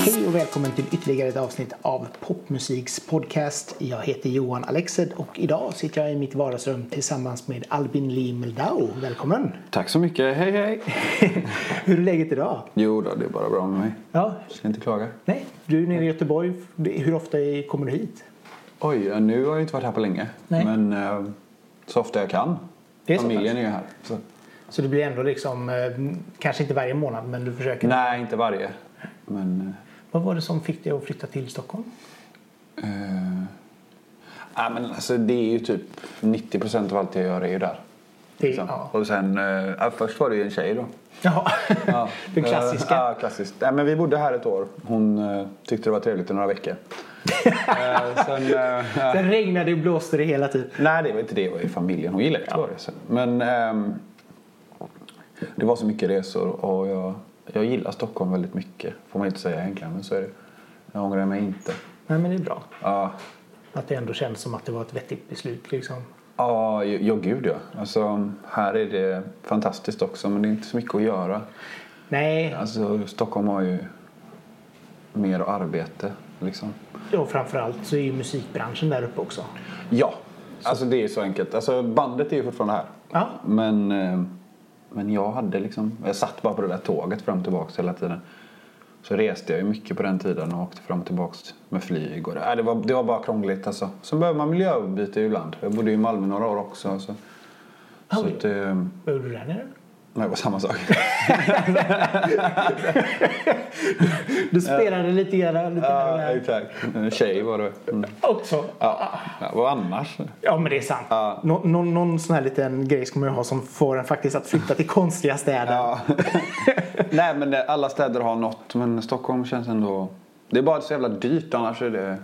Hej och välkommen till ytterligare ett avsnitt av Popmusiks podcast. Jag heter Johan Alexed och idag sitter jag i mitt vardagsrum tillsammans med Albin Lee Meldau. Välkommen! Tack så mycket. Hej hej! Hur är läget idag? Jo då, det är bara bra med mig. Ja, Ska inte klaga. nej, du är nere i Göteborg. Hur ofta kommer du hit? Oj, nu har jag inte varit här på länge. Nej. Men eh, så ofta jag kan. Är Familjen är ju här. Så. Så det blir ändå liksom, eh, kanske inte varje månad, men du försöker. Nej, inte varje. Men... Vad var det som fick dig att flytta till Stockholm? Eh, ja, men alltså, det är ju typ 90 procent av allt jag gör är ju där. Det, Liksom. ja. Och sen, eh, ja, först var det ju en tjej då. Jaha, Ja. den klassiska. Eh, Ja, klassiskt. Nej, men vi bodde här ett år. Hon eh, tyckte det var trevligt i några veckor. Eh, sen, eh, ja. Sen regnade och blåste det hela tiden. Nej, det var inte det. Det var ju familjen. Hon gillade Göteborg. så. Men ehm, det var så mycket resor och jag, jag gillar Stockholm väldigt mycket. Får man inte säga egentligen, men så är det. Jag ångrar mig inte. Nej, men det är bra. Ja, Att det ändå känns som att det var ett vettigt beslut. Liksom. ja, ja gud ja. Alltså, här är det fantastiskt också, men det är inte så mycket att göra. Nej, Alltså, Stockholm har ju mer arbete, liksom. och framförallt så är ju musikbranschen där uppe också. Ja, alltså det är så enkelt. Alltså, bandet är ju fortfarande här. Ja, Men, eh, men jag hade liksom, jag satt bara på det där tåget fram och tillbaka hela tiden. Så reste jag ju mycket på den tiden och åkte fram och tillbaka med flyg. Och det, äh, det, var, det var bara krångligt alltså. Så behöver man miljöbyte ibland. Jag bodde i Malmö några år också. Så, så Oj. att, eh, vad gjorde du där nere? Nej, det var samma sak. Du spelade lite grann lite ja, exakt. En tjej var det. Mm. också. Ja, ja, vad annars? Ja, men det är sant. Ja. Nå, någon, någon sån här liten grej ska man ju ha som får en faktiskt att flytta till konstiga städer. Ja. Nej men det- alla städer har något men Stockholm känns ändå... Det är bara så jävla dyrt annars är det...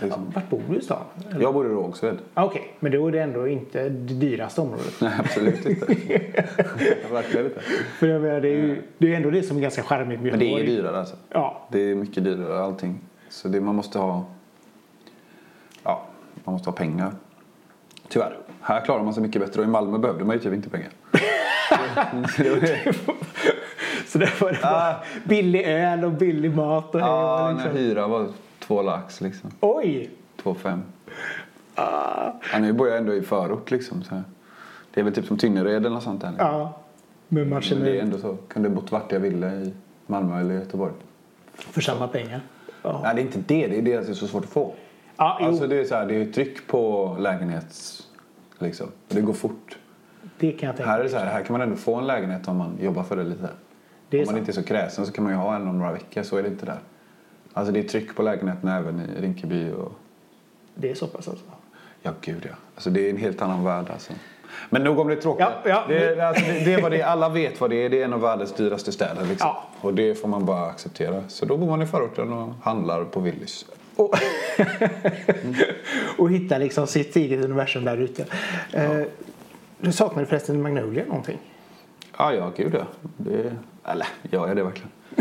Liksom. Vart bor du i stan? Eller? Jag bor i Rågsved. Ah, Okej, men då är det ändå inte det dyraste området. Nej absolut inte. Verkligen inte. För jag menar, det är ju det är ändå det som är ganska charmigt med Men det är Göteborg. dyrare alltså. Ja, Det är mycket dyrare allting. Så det, man måste ha... Ja, man måste ha pengar. Tyvärr. Här klarar man sig mycket bättre och i Malmö behövde man ju typ inte pengar. Så där var det bara billig öl och billig mat. Och Ja, liksom. när hyra var två lax liksom. Oj! Två fem. Ah, Ja, nu bor jag ändå i förort liksom. Så det är väl typ som Tynnered eller något sånt där. ja. Men man Men känner det är ändå så. Kunde bott vart jag ville i Malmö eller Göteborg. för samma pengar. Ja, Nej, det är inte det. Det är det att det är så svårt att få. ja jo, Alltså det är så här, det är tryck på lägenhets... Liksom. Och det går fort. det kan jag tänka Här är det så här, här kan man ändå få en lägenhet om man jobbar för det lite. Det om man sant. inte är så kräsen så kan man ju ha en om några veckor. Så är det inte där. Alltså det är tryck på lägenheterna även i Rinkeby och... Det är så pass alltså. Ja, gud ja. Alltså det är en helt annan värld alltså. Men nog om det tråkiga. Ja, ja. Det, alltså, det, det är vad det är. Alla vet vad det är. Det är en av världens dyraste städer. Liksom. Ja. Och det får man bara acceptera. Så då bor man i förorten och handlar på Willys. Och, och hitta liksom sitt eget universum där ute. Eh, du saknar förresten Magnolia någonting? Ja, ja, gud ja. Det, eller, gör jag det verkligen?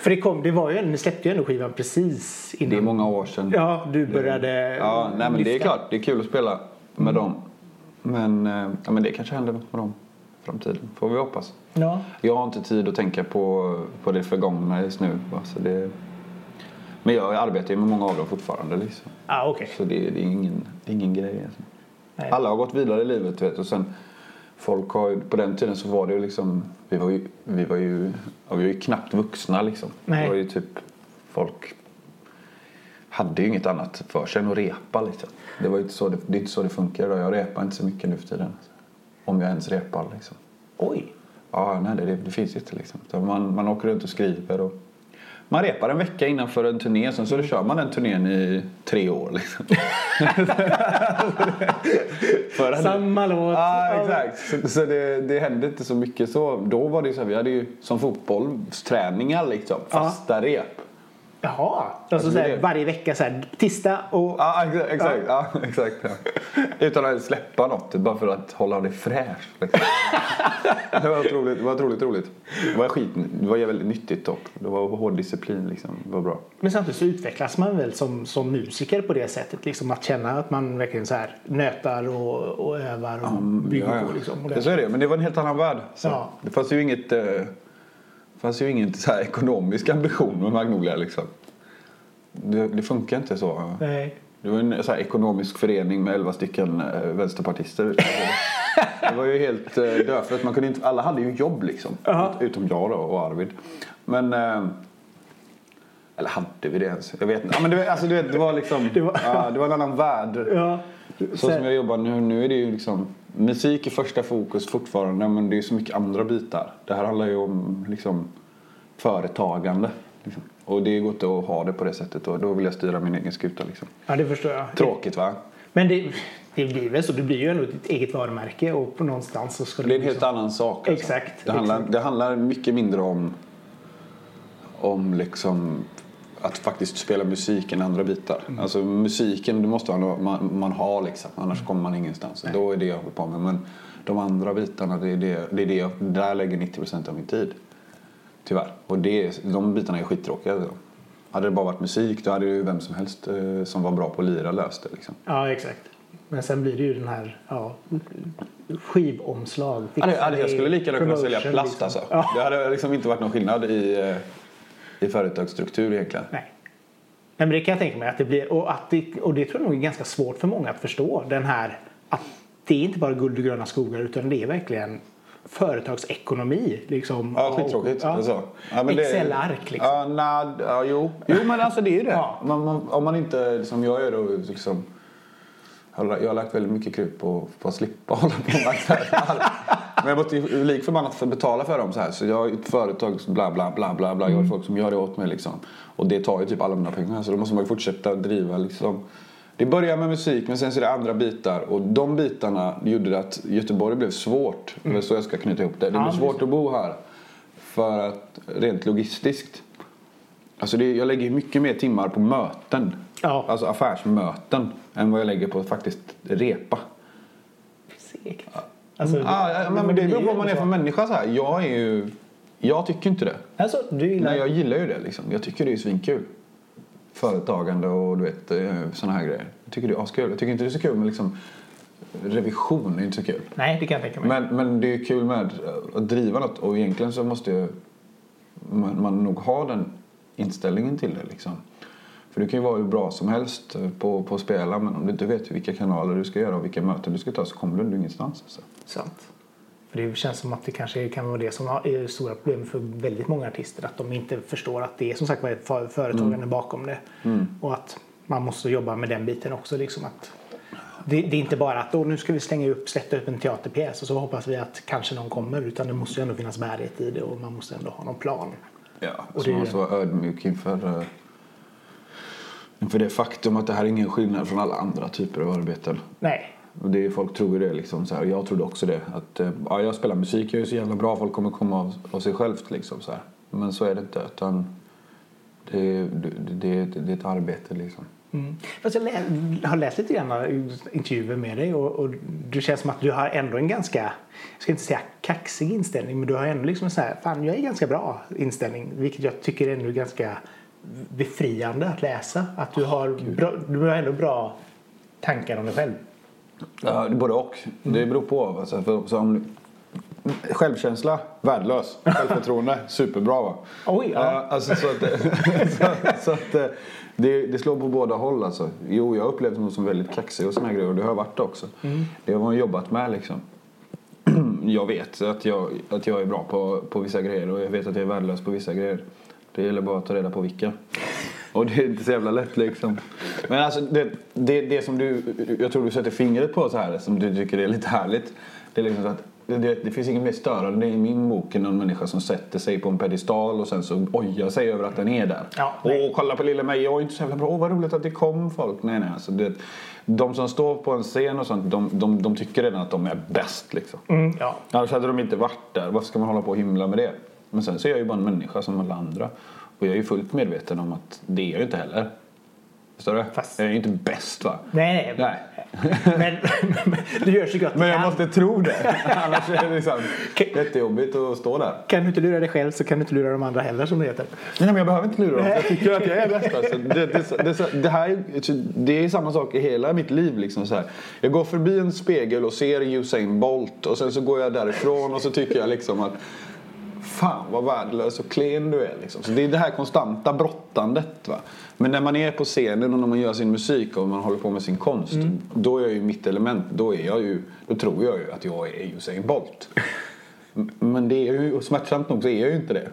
För det, kom, det var ju, ni släppte ju ändå skivan precis innan. Det är många år sedan. Ja, du började Ja, nej, men det är lyfta. klart. Det är kul att spela med dem. Men, eh, ja, men det kanske händer något med dem i framtiden. Får vi hoppas. Ja. Jag har inte tid att tänka på, på det förgångna just nu. va, Så det, men jag arbetar ju med många av dem fortfarande. Liksom. Ah, okej. Så det, det, är ingen, det är ingen grej. Alltså. Alla har gått vidare i livet. Vet, och sen, folk har, ju- på den tiden så var det ju liksom... Vi var ju, vi var ju, ja, vi var ju knappt vuxna. Liksom. Nej. Det var ju typ... Folk hade ju inget annat för sig än att repa. Liksom. Det, var ju inte så det, det är inte så det funkar idag. Jag repar inte så mycket nu för tiden. Om jag ens repar. Liksom. Oj. Ja, nej, det, det finns inte liksom. Man, man åker runt och skriver och man repar en vecka innan för en turné sen så kör man den turnén i tre år liksom. Samma låt. Ja, exakt. Så, så det, det hände inte så mycket så. Då var det så här, vi hade ju som fotbollsträningar liksom, fasta rep. Jaha, alltså så här, varje vecka så här, tisdag och... Ja, exa- exakt. Ja. exakt ja. Utan att släppa något, bara för att hålla det fräscht. Liksom. det var otroligt, det var otroligt roligt. Det var, skit, det var väldigt nyttigt dock. Det var hård disciplin liksom. Det var bra. Men samtidigt så utvecklas man väl som, som musiker på det sättet. Liksom att känna att man verkligen så här nötar och, och övar och bygger Ja, ja. på. Liksom, och Det, så är det, men det var en helt annan värld. Så. Ja. Det fanns ju inget, eh, fanns ju inget så här ekonomisk ambition med Magnolia liksom. Det, det funkar inte så. Nej. Det var en så här ekonomisk förening med elva stycken eh, vänsterpartister. Det var ju helt eh, dödfött. Man kunde inte, alla hade ju jobb liksom. Ja. Ut- Utom jag då och Arvid. Men... Eh, eller hade vi det ens? Jag vet inte. Ja, men det, alltså, du vet, det var liksom... Det var- ja, det var en annan värld. Ja. Så som jag jobbar nu, nu är det ju liksom musik är första fokus fortfarande men det är så mycket andra bitar. Det här handlar ju om liksom företagande. Liksom. Och det går inte att ha det på det sättet och då vill jag styra min egen skuta liksom. ja, det förstår jag. Tråkigt va? Men det, det blir väl så. Det blir ju ändå ditt eget varumärke och på någonstans så ska Det är en liksom- helt annan sak. alltså. Exakt, Det handlar, exakt. det handlar mycket mindre om, om liksom att faktiskt spela musik än andra bitar. Mm. Alltså musiken, det måste man, man, ha liksom. Annars kommer man ingenstans. Då är det jag håller på med. Men de andra bitarna, det är det, det, är det jag, där lägger 90% av min tid. Tyvärr. Och det, de bitarna är skittråkiga. Hade det bara varit musik då hade ju vem som helst eh, som var bra på att lira löst det. Liksom. Ja, exakt. Men sen blir det ju den här ja, skivomslag. Ja, det, ja, det- jag skulle lika gärna kunna sälja plast liksom. alltså. Ja. Det hade liksom inte varit någon skillnad i, eh, i företagsstruktur egentligen. Nej. Nej, men det kan jag tänka mig att det blir. Och, att det, och det tror jag nog är ganska svårt för många att förstå. Den här att det är inte bara guld och gröna skogar utan det är verkligen företagsekonomi. Liksom, Ja, skittråkigt. Ja. Alltså. Ja, Excel-ark liksom. Ja, na, ja, jo. jo, men alltså det är ju det. Ja. Man, man, om man inte, som jag gör då, liksom, jag har, lagt väldigt mycket krut på, på att slippa hålla på med här. Men jag ju lik förbannat för betala för dem så här. Så jag har ett företag, bla bla bla bla bla. Jag har folk som gör det åt mig liksom. Och det tar ju typ alla mina pengar. Så då måste man ju fortsätta driva liksom. Det börjar med musik men sen så är det andra bitar. Och de bitarna gjorde att Göteborg blev svårt. Det är så jag ska knyta ihop det. Det blev svårt att bo här. För att rent logistiskt. Alltså det, jag lägger mycket mer timmar på möten. Ja. Alltså affärsmöten. Än vad jag lägger på att faktiskt repa. Segt. Alltså, Ja, ja, men, men det beror på vad man är för människa. Så här. Jag är ju... Jag tycker inte det. Alltså, du gillar... Nej, jag gillar ju det liksom. Jag tycker det är svinkul. Företagande och du vet sådana här grejer. Jag tycker det är askul. Jag tycker inte det är så kul med liksom revision är inte så kul. Nej, det kan jag tänka mig. Men, men det är kul med att driva något och egentligen så måste ju man, man nog ha den inställningen till det liksom. För du kan ju vara hur bra som helst på, på att spela men om du inte vet vilka kanaler du ska göra och vilka möten du ska ta så kommer du ingenstans. Alltså. Sant. För det känns som att det kanske kan vara det som är stora problemet för väldigt många artister. Att de inte förstår att det är som sagt var ett företagande Mm. bakom det. Och att man måste jobba med den biten också. Liksom att det, det är inte bara att "Åh, nu ska vi slänga upp, släppa upp en teaterpjäs och så hoppas vi att kanske någon kommer. Utan det måste ju ändå finnas bärighet i det och man måste ändå ha någon plan. Ja, Och och det så måste vara ödmjuk inför, eh, inför det faktum att det här är ingen skillnad från alla andra typer av arbeten. Nej, Och det, folk tror ju det liksom så här, och jag trodde också det. Att eh, ja, jag spelar musik, jag är så jävla bra, folk kommer komma av, av sig självt liksom så här. Men så är det inte utan det, det, det, det är ett arbete liksom. Mm. Fast jag lä- har läst lite grann intervjuer med dig och, och du känns som att du har ändå en ganska, jag ska inte säga kaxig inställning, men du har ändå liksom en sån här, fan jag är ganska bra inställning, vilket jag tycker är ändå ganska befriande att läsa. Att du har, bra, du har ändå bra tankar om dig själv. Ja, både och. Det beror på. Alltså, för, så om, självkänsla, värdelös. Självförtroende, superbra. Va? Oj, ja. Ja, alltså, så att, så, så att eh, det, det slår på båda håll. Alltså. Jo, jag har upplevt mig som väldigt kaxig och såna här grejer och det har jag varit också. Det har man jobbat med liksom. Jag vet att jag, att jag är bra på, på vissa grejer och jag vet att jag är värdelös på vissa grejer. Det gäller bara att ta reda på vilka. Och det är inte så jävla lätt liksom. Men alltså det, det, det som du, jag tror du sätter fingret på så här som du tycker är lite härligt. Det är liksom så att det, det, finns inget mer störande i min bok än någon människa som sätter sig på en pedestal och sen så ojar sig över att den är där. Ja, Åh, kolla på lilla mig, jag är inte så jävla bra. Åh, vad roligt att det kom folk. Nej, nej, alltså det, de som står på en scen och sånt, de, de, de tycker redan att de är bäst liksom. Mm, ja. Annars hade de inte varit där. Varför ska man hålla på och himla med det? Men sen så är jag ju bara en människa som alla andra. Och jag är ju fullt medveten om att det är jag inte heller. Förstår du? Fast- Jag är ju inte bäst va? Nej, nej. Nej. Men, du gör så gott Men jag kan. måste tro det. Annars är det liksom jättejobbigt att stå där. Kan du inte lura dig själv så kan du inte lura de andra heller som det heter. Nej, men jag behöver inte lura dem. Jag tycker att jag är bäst. Alltså. Det, det, det, det, här, är- det är samma sak i hela mitt liv. Liksom så här. Jag går förbi en spegel och ser Usain Bolt och sen så går jag därifrån och så tycker jag liksom att Fan vad värdelös och klen du är. Liksom. Så det är det här konstanta brottandet. Va? Men när man är på scenen och när man gör sin musik och man håller på med sin konst. Då är jag ju mitt element. Då, är jag ju, då tror jag ju att jag är Usain Bolt. Men det är ju, smärtsamt nog så är jag ju inte det.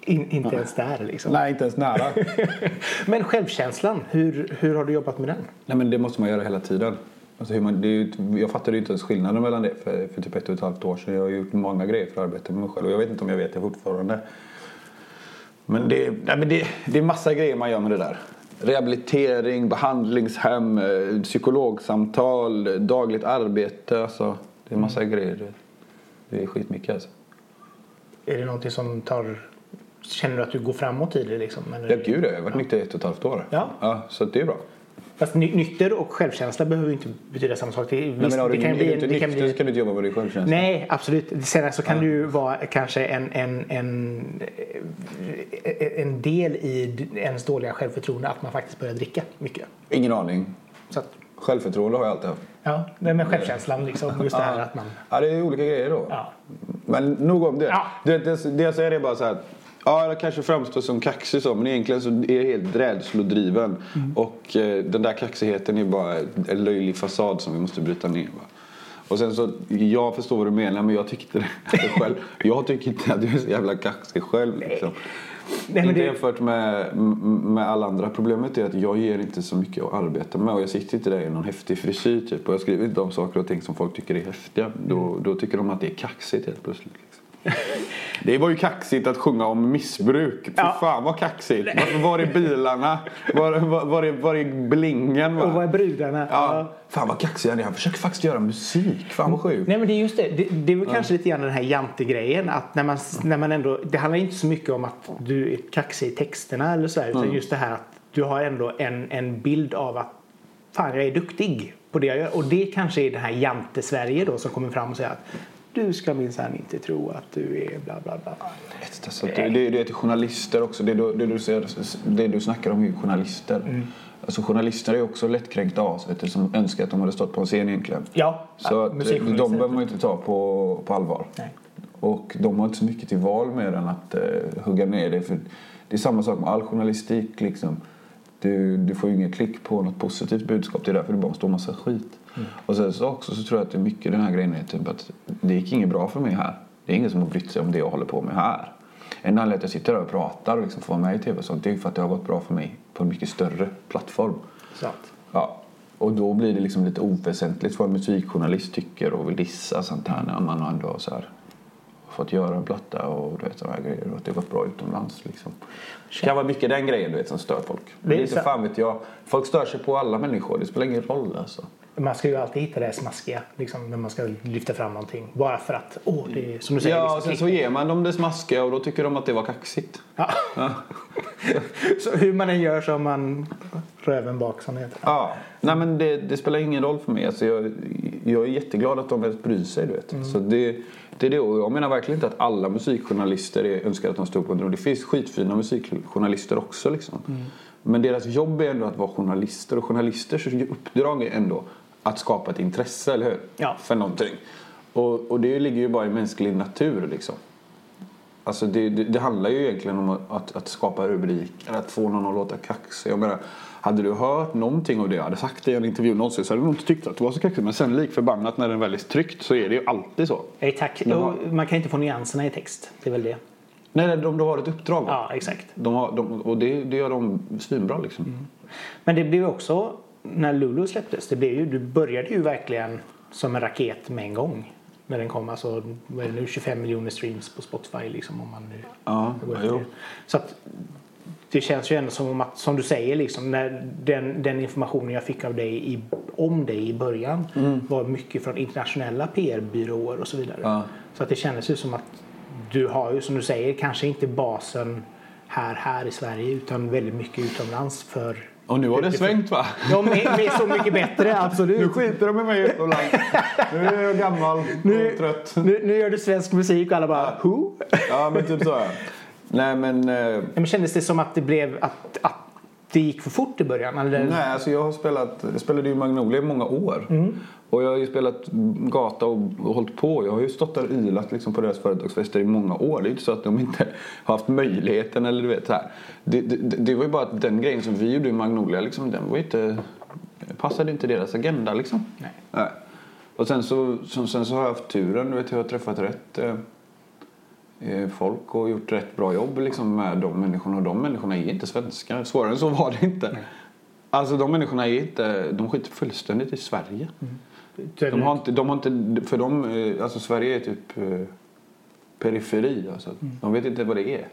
In, inte ens där liksom. Nej, inte ens nära. Men självkänslan, hur, hur har du jobbat med den? Nej men det måste man göra hela tiden. Alltså hur man, det är ju, jag fattade ju inte ens skillnaden mellan det för, för typ ett och ett halvt år sedan. Jag har gjort många grejer för att arbeta med mig själv och jag vet inte om jag vet det fortfarande. Men det, nej, men det, det är massa grejer man gör med det där. Rehabilitering, behandlingshem, eh, psykologsamtal, dagligt arbete. Alltså, det är massa grejer. Det, är skitmycket alltså. Är det någonting som tar... Känner du att du går framåt i det liksom? Eller? Ja gud jag har varit nykter i ett och ett halvt år. Ja. ja så det är bra. Fast ny, nykter och självkänsla behöver ju inte betyda samma sak. Det, Nej, visst, men har det du, kan bli du inte det kan nykter bli- så kan du inte jobba med din självkänsla. Nej, absolut. Sen så kan det ju vara kanske en, en, en, en del i ens dåliga självförtroende att man faktiskt börjar dricka mycket. Ingen aning. Så att, Självförtroende har jag alltid haft. ja, det med självkänslan liksom. Just det här att man... Ja, det är olika grejer då. Ja. Men nog om det. Ja. det, det, det jag säger är bara så här. att, Ja, jag kanske framstår som kaxig så, men egentligen så är jag helt rädslodriven. Mm. Och eh, den där kaxigheten är bara en löjlig fasad som vi måste bryta ner. Va? Och sen så, jag förstår vad du menar, men jag tyckte det själv. Jag tycker inte att du är så jävla kaxig själv liksom. Nej, men inte det, jämfört med, med alla andra. Problemet är att jag ger inte så mycket att arbeta med. Och jag sitter inte där i någon häftig frisyr typ. Och jag skriver inte om saker och ting som folk tycker är häftiga. Då, då tycker de att det är kaxigt helt plötsligt. Liksom. Det var ju kaxigt att sjunga om missbruk. Fy Ja. fan vad kaxigt. Var, var är bilarna? Var, var, var, är, var är blingen? Va? och vad är brudarna? Ja. Fan vad kaxig han är. Han försöker faktiskt göra musik. Fan vad sjukt. Nej men det är just det. Det, det är väl kanske lite grann den här jantegrejen att när man, när man ändå, det handlar inte så mycket om att du är kaxig i texterna eller så här, utan just det här att du har ändå en, en bild av att fan jag är duktig på det jag gör. Och det kanske är det här jante-Sverige då som kommer fram och säger att du ska minsann inte tro att du är bla bla bla. Alltså, det, det, det är till journalister också. Det du, det, du säger, det du snackar om är ju journalister. Mm. Alltså, journalister är också lättkränkta as som önskar att de hade stått på en scen egentligen. Ja, Så att, musikjournalister. de behöver man ju inte ta på, på allvar. Nej. Och de har inte så mycket till val mer än att eh, hugga ner det. För det är samma sak med all journalistik. Liksom. Du, du får ju ingen klick på något positivt budskap. Det är därför det bara står massa skit. Mm. Och sen så också så tror jag att det är mycket den här grejen är typ att det gick inget bra för mig här. Det är ingen som har brytt sig om det jag håller på med här. En anledning att jag sitter där och pratar och liksom får vara med i tv och sånt det är för att det har gått bra för mig på en mycket större plattform. Så att, Ja. Och då blir det liksom lite oväsentligt vad en musikjournalist tycker och vill dissa sånt här när man ändå så här fått göra en platta och du vet sådana här grejer och att det har gått bra utomlands liksom. Det kan vara mycket den grejen du vet som stör folk. Det Det är inte fan vet jag. Folk stör sig på alla människor. Det spelar ingen roll alltså. Man ska ju alltid hitta det här smaskiga liksom, när man ska lyfta fram någonting. Bara för att, åh, det är som du säger. Ja, liksom, sen så ger man dem det smaskiga och då tycker de att det var kaxigt. Ja. så hur man än gör så har man röven bak som det heter. Ja, nej men det, det spelar ingen roll för mig. Alltså jag, jag är jätteglad att de bryr sig. Du vet. Så det, det är det. Och jag menar verkligen inte att alla musikjournalister är, önskar att de stod på en drog. Det finns skitfina musikjournalister också. Liksom. Men deras jobb är ändå att vara journalister. Och journalisters uppdrag är ändå att skapa ett intresse, eller hur? Ja. För någonting. Och, och det ligger ju bara i mänsklig natur. Liksom. Alltså det, det, det handlar ju egentligen om att, att, skapa rubriker, att få någon att låta kaxig. Jag menar, hade du hört någonting av det jag hade sagt i en intervju någonsin så hade du nog inte tyckt att det var så kaxigt. Men sen lik förbannat när den väl är tryckt så är det ju alltid så. Exakt. Har- Man kan inte få nyanserna i text. Det är väl det. Nej, nej de, de har ett uppdrag. va? Ja, exakt. De har, de, och det, det gör de svinbra liksom. Men det blev också, när Lulu släpptes, det blev ju, du började ju verkligen som en raket med en gång. När den kom, alltså vad är det nu, 25 miljoner streams på Spotify liksom om man nu Ja, går efter det. Så att det känns ju ändå som om att, som du säger liksom, när den, den informationen jag fick av dig i, om dig i början Mm. var mycket från internationella PR-byråer och så vidare. Ja. Så att det kändes ju som att du har ju, som du säger, kanske inte basen här, här i Sverige utan väldigt mycket utomlands för Och nu har det svängt va? Ja, med, med så mycket bättre, absolut. Nu skiter de i mig utomlands. Nu är jag gammal och Nu, trött. nu, nu gör du svensk musik och alla bara who? Ja men typ så ja. Nej men... Eh, Men kändes det som att det blev att, att det gick för fort i början? Eller? nej alltså jag har spelat, jag spelade ju Magnolia i många år. Och jag har ju spelat gata och, och hållit på. Jag har ju stått där och ylat liksom på deras företagsfester i många år. Det är inte så att de inte har haft möjligheten eller du vet så här. Det, det, det var ju bara att den grejen som vi gjorde i Magnolia liksom, den var inte, passade inte deras agenda liksom. Nej. Nej. Och sen så, sen, sen så har jag haft turen, du vet jag har träffat rätt eh, eh, folk och gjort rätt bra jobb liksom, med de människorna. Och de människorna är inte svenskar. Svårare än så var det inte. Alltså de människorna är inte, de skiter fullständigt i Sverige. De har inte, de har inte, för dem, eh, alltså Sverige är typ eh, periferi. Alltså. De vet inte vad det är.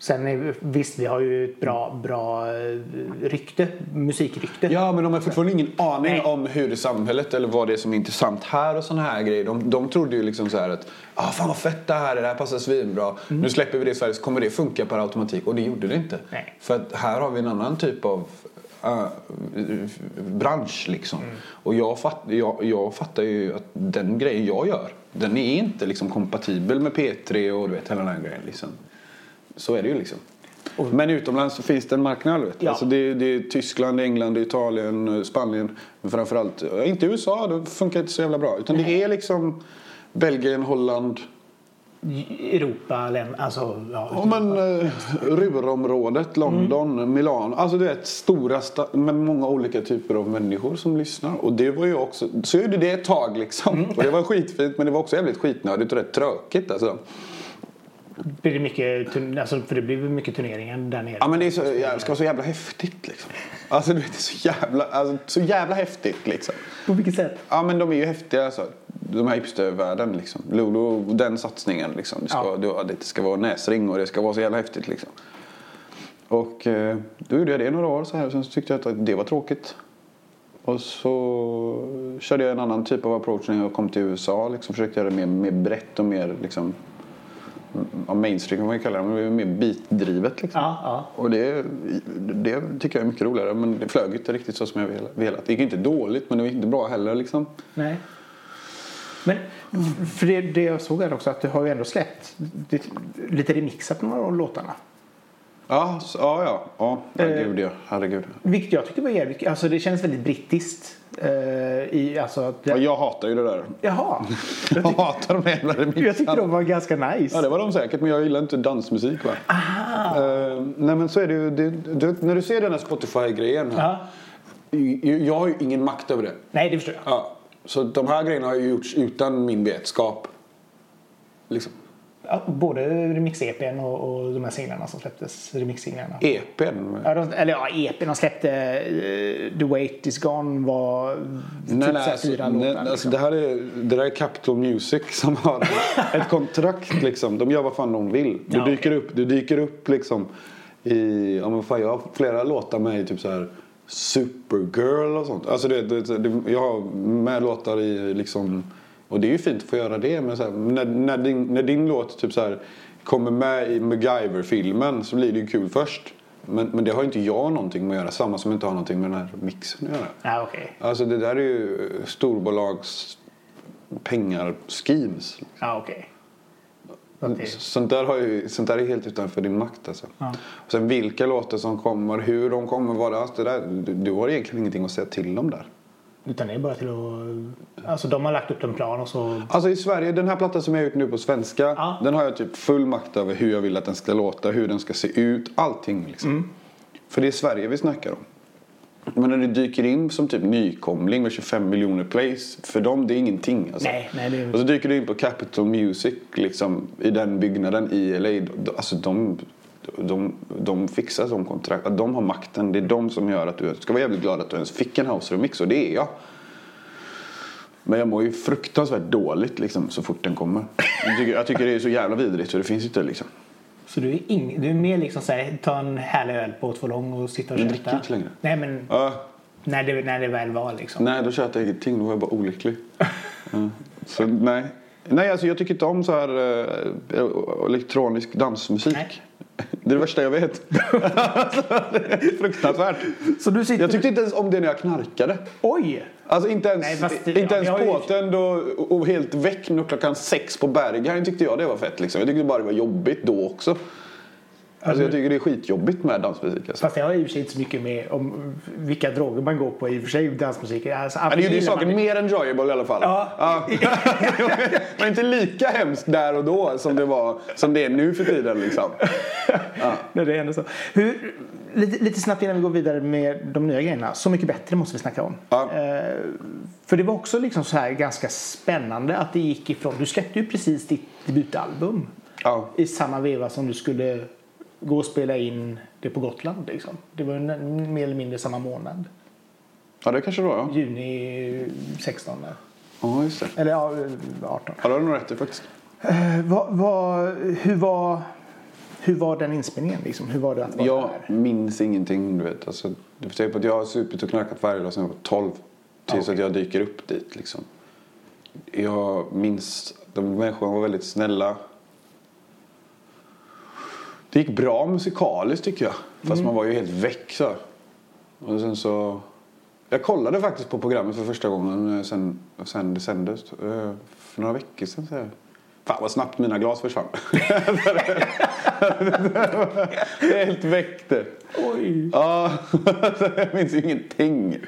Sen är, visst, vi har ju ett bra, bra eh, rykte, musikrykte. Ja, men de har fortfarande ingen aning Nej. om hur det är samhället eller vad det är som är intressant här och såna här grejer. De, de trodde ju liksom så här att ah, fan vad fett det här är, det här passar svinbra. Nu släpper vi det i Sverige så kommer det funka per automatik. Och det gjorde det inte. Nej. För att här har vi en annan typ av uh, bransch liksom. Och jag, fatt, jag, jag fattar ju att den grejen jag gör, den är inte liksom kompatibel med P3 och du vet hela den här grejen liksom. Så är det ju liksom. Men utomlands så finns det en marknad. Vet. Ja. Alltså det, det är Tyskland, England, Italien, Spanien. Men framförallt, ja, inte USA, det funkar inte så jävla bra. Utan det är liksom Belgien, Holland. Europa, alltså... Ja, Ja, men eh, Ruhrområdet, London, Milano. Alltså du vet stora med många olika typer av människor som lyssnar. Och det var ju också, så gjorde det ett tag liksom. Och det var skitfint men det var också jävligt skitnödigt och rätt tråkigt alltså. Blir det mycket, alltså, för det blir mycket turneringar där nere? Ja men det är så, det ska vara så jävla häftigt liksom. Alltså du vet det är så jävla, alltså, så jävla häftigt liksom. På vilket sätt? Ja men de är ju häftiga alltså. De här hipstervärlden liksom. Lolo, den satsningen liksom. Det ska, Ja. det, ska vara näsring och det ska vara så jävla häftigt liksom. Och eh, då gjorde jag det några år så här. Och sen tyckte jag att det var tråkigt. Och så körde jag en annan typ av approach när jag kom till USA. Liksom försökte göra det mer, mer brett och mer liksom mainstream kan man ju kalla det. Men det var mer beatdrivet liksom. Ja, ja. Och det, det tycker jag är mycket roligare. Men det flög inte riktigt så som jag velat-. Det gick inte dåligt men det gick inte bra heller liksom. Nej. Men för det, det jag såg här också att du har ju ändå släppt det, lite remixar på några av låtarna. Ja, ja, ja. ja herregud, ja. herregud. Vilket jag tycker var jävligt Alltså det känns väldigt brittiskt. Eh, i, alltså att Ja, det, jag hatar ju det där. Jaha. Jag hatar de jävla remixarna. Jag tyckte de var ganska nice. Ja, det var de säkert, men jag gillar inte dansmusik. Va? Eh, nej, men så är det ju. Det, det, när du ser den här Spotify-grejen här. Ja. Jag, jag har ju ingen makt över det. Nej, det förstår jag. Ja, så de här grejerna har ju gjorts utan min vetskap. Liksom. Både remix-EPn och, och de här singlarna som släpptes. Remix-singlarna. EPn. Ja, de, eller ja, EPn de släppte eh, The Wait Is Gone var typ Nej, så nej, alltså, fyra nej, låtar. alltså, liksom. det, här är, det där är Capital Music som har ett kontrakt. Liksom. De gör vad fan de vill. Du, Ja, dyker, okej. upp, du dyker upp liksom i... Ja, men fan, jag har flera låtar med i typ så här Supergirl och sånt. Alltså det, det, det, jag har med låtar i liksom... Och det är ju fint att få göra det. Men här, när, när, din, när din låt typ så här, kommer med i MacGyver-filmen så blir det ju kul först. Men, men det har inte jag någonting med att göra. Samma som inte har någonting med den här mixen att göra. Ja, okej. Alltså det där är ju storbolags pengar schemes. Ja, okej. Okej. Sånt där, har ju, sånt där är helt utanför din makt alltså. Ja. Och sen vilka låtar som kommer, hur de kommer. Alltså det där, du, du har egentligen ingenting att säga till om där. Utan det är bara till att... Alltså de har lagt upp en plan och så... Alltså i Sverige, den här plattan som jag har gjort nu på svenska. Ja. Den har jag typ full makt över hur jag vill att den ska låta, hur den ska se ut. Allting liksom. Mm. För det är Sverige vi snackar om. Men när det dyker in som typ nykomling med 25 miljoner plays. För dem det är ingenting. Alltså. Nej, nej, det är- Och så dyker du in på Capital Music liksom, i den byggnaden i LA. Alltså de, de, de fixar som kontrakt. De har makten. Det är de som gör att du ska vara jävligt glad att du ens fick en house remix. Och det är jag. Men jag mår ju fruktansvärt dåligt liksom, så fort den kommer. Jag tycker, jag tycker det är så jävla vidrigt så det finns inte liksom. Så du är, ing, du är mer liksom såhär, ta en härlig öl på två lång och sitta och Jag köta? dricker inte längre. Nej, men Ja, när, det, när det väl var liksom. nej, då köpte jag ingenting. Då var jag bara olycklig. Ja. Så nej. Nej, alltså jag tycker inte om så här eh, elektronisk dansmusik. Nej. Det är det värsta jag vet. Alltså, fruktansvärt. Så du sitter... Jag tyckte inte ens om det när jag knarkade. Oj! Alltså inte ens, Nej, det- inte ja, ens har ju- påtänd och, och helt väck klockan sex på Berghain tyckte jag det var fett liksom. Jag tyckte bara det var jobbigt då också. Alltså jag tycker det är skitjobbigt med dansmusik alltså. Fast det har i och för sig inte så mycket med om vilka droger man går på i och för sig dansmusik. Alltså, Men det gjorde ju saken man- mer enjoyable i alla fall. Ja. det var inte lika hemskt där och då som det, var, som det är nu för tiden liksom. Nej, det är ändå så. Hur, lite, lite snabbt innan vi går vidare med de nya grejerna. Så mycket bättre måste vi snacka om. Ja. Eh, för det var också liksom så här ganska spännande att det gick ifrån. Du släppte ju precis ditt debutalbum Ja. i samma veva som du skulle gå och spela in det på Gotland. Liksom. Det var en- mer eller mindre samma månad. ja, det kanske det var ja. Juni 16. där. Ja, just det. Eller ja, 18. Ja, det har du nog rätt i faktiskt. Eh, vad, vad, hur, var, hur var den inspelningen? Liksom? Hur var det att vara Jag där? minns ingenting, du vet. Alltså, du får tänka på att jag har supit och knarkat varje dag sedan jag var 12. Tills Ja, att jag dyker upp dit liksom. Jag minns, de människorna var väldigt snälla. Det gick bra musikaliskt tycker jag. Fast man var ju helt väck så. Och sen så... Jag kollade faktiskt på programmet för första gången eh, sen, sen det sändes. eh, För några veckor sedan. Så här. Fan vad snabbt mina glas försvann. det är helt väck det. Oj! Ja, jag minns ju ingenting.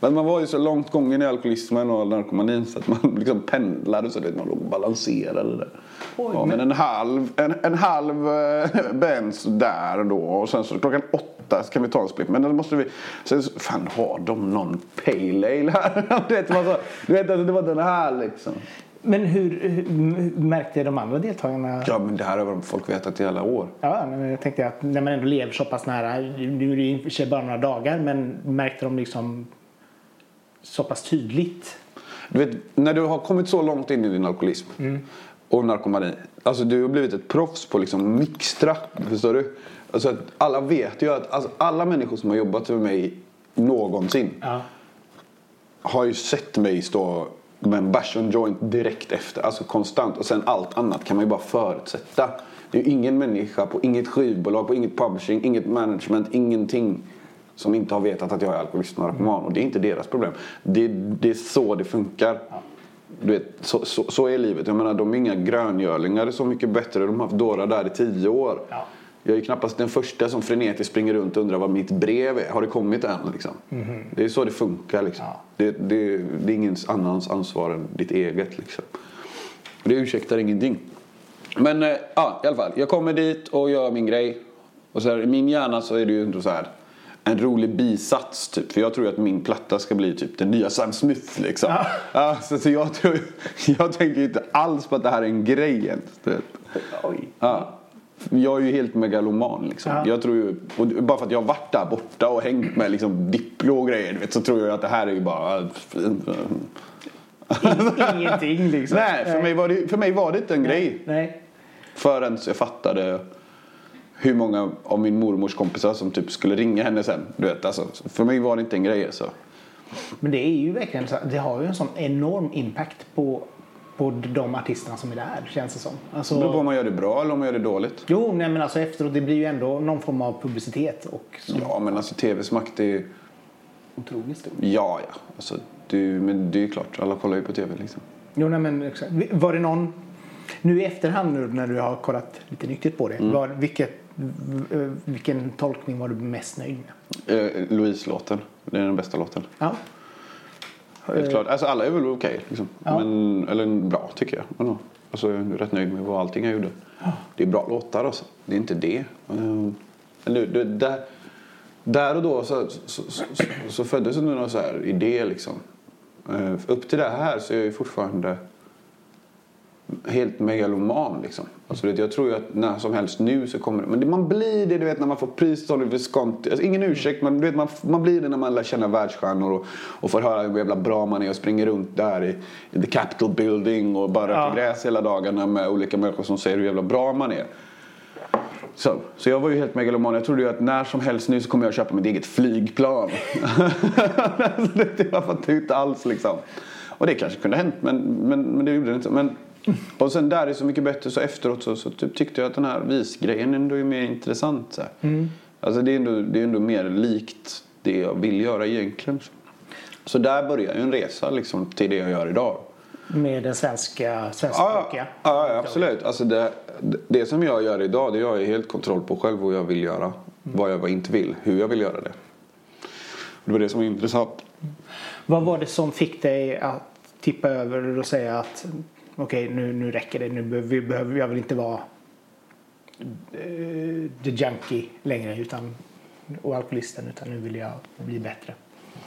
Men man var ju så långt gången i alkoholismen och narkomanin så att man liksom pendlade så att man låg och balanserade där. Oj, ja, men en halv, en, en halv eh, Benz där då och sen så klockan åtta så kan vi ta en split. Men då måste vi, sen så, fan har de någon pale ale här? du vet, man så, du vet alltså, det var den här liksom. Men hur, hur märkte de andra deltagarna? Ja men det här har folk vetat i alla år. Ja, men jag tänkte att när man ändå lever så pass nära, nu är det i och för sig bara några dagar, men märkte de liksom så pass tydligt? Du vet, när du har kommit så långt in i din alkoholism och narkomani. Alltså du har blivit ett proffs på liksom mixtra. Förstår du? Alltså att alla vet ju att alltså, alla människor som har jobbat för mig någonsin Ja. har ju sett mig stå med en och en joint direkt efter. Alltså konstant. Och sen allt annat kan man ju bara förutsätta. Det är ju ingen människa på inget skivbolag, på inget publishing, inget management, ingenting som inte har vetat att jag är alkoholist och narkoman. Och det är inte deras problem. Det, det är så det funkar. Du vet, så, så, så är livet. Jag menar, de är inga gröngölingar. Det är så mycket bättre. De har haft dårar där i tio år. Ja. Jag är knappast den första som frenetiskt springer runt och undrar vad mitt brev är. Har det kommit än? Liksom? Det är så det funkar. Liksom. Ja. Det, det, det är ingen annans ansvar än ditt eget. Liksom. Det ursäktar ingenting. Men eh, ja, i alla fall. Jag kommer dit och gör min grej. Och så här, I min hjärna så är det ju ändå så här en rolig bisats typ. För jag tror ju att min platta ska bli typ den nya Sam Smith liksom. Ja. Ja, så, så jag, tror, jag tänker inte alls på att det här är en grej ens. du vet. Oj. Ja. Jag är ju helt megaloman liksom. Ja. Jag tror ju, och bara för att jag har varit där borta och hängt med liksom Diplo och grejer vet, så tror jag att det här är ju bara Ingenting liksom. Nej, för mig, var det, för mig var det inte en grej. Nej. Förrän jag fattade hur många av min mormors kompisar som typ skulle ringa henne sen. Du vet, alltså, för mig var det inte en grej alltså. Men det är ju verkligen så, det har ju en sån enorm impact på, på de artisterna som är där känns det som. Alltså, Det beror på om man gör det bra eller om man gör det dåligt. Jo, nej, men alltså efteråt det blir ju ändå någon form av publicitet och som Ja, men alltså tvs makt är otroligt stor. Ja, ja. Alltså, det, ju- men det är ju klart. Alla kollar ju på tv liksom. Jo, nej, men exakt. Var det någon, nu i efterhand nu när du har kollat lite nyktert på det, Mm. var, vilket, vilken tolkning var du mest nöjd med? Eh, Louise-låten. Det är den bästa låten. Ja. Helt klart. Alltså alla är väl okej. liksom. Ja. Men, eller bra tycker jag. Men, ja. alltså, jag är rätt nöjd med vad allting jag gjorde. Det är bra låtar alltså. Det är inte det. Eh, Men det, det, där, där och då så, så, så, så, föddes det någon så här idé liksom. Eh, Upp till det här så är jag ju fortfarande helt megaloman liksom. Alltså, vet, jag tror ju att när som helst nu så kommer det. Men det, man blir det du vet när man får pris Oliver Visconti. Alltså, ingen ursäkt men du vet, man, man blir det när man lär känna världsstjärnor och, och får höra hur jävla bra man är och springer runt där i, i the Capitol building och bara röker Ja. gräs hela dagarna med olika människor som säger hur jävla bra man är. Så, så jag var ju helt megaloman. Jag trodde ju att när som helst nu så kommer jag köpa mitt eget flygplan. alltså, det, jag fattar ju inte alls liksom. Och det kanske kunde ha hänt men, men, men det gjorde det inte. Men Och sen där är så mycket bättre så efteråt så, så typ, tyckte jag att den här visgrejen ändå är mer intressant. Så. Mm. Alltså det är, ändå, det är ändå mer likt det jag vill göra egentligen. Så där börjar ju en resa liksom, till det jag gör idag. Med den svenska, svenskspråkiga. ja, ja absolut. Alltså det, det som jag gör idag det har jag helt kontroll på själv vad jag vill göra. Vad jag inte vill, hur jag vill göra det. Det var det som var intressant. Vad var det som fick dig att tippa över och säga att okej nu, nu räcker det, nu behöver, vi behöver, jag vill inte vara eh, the junkie längre utan, och alkoholisten utan nu vill jag bli bättre.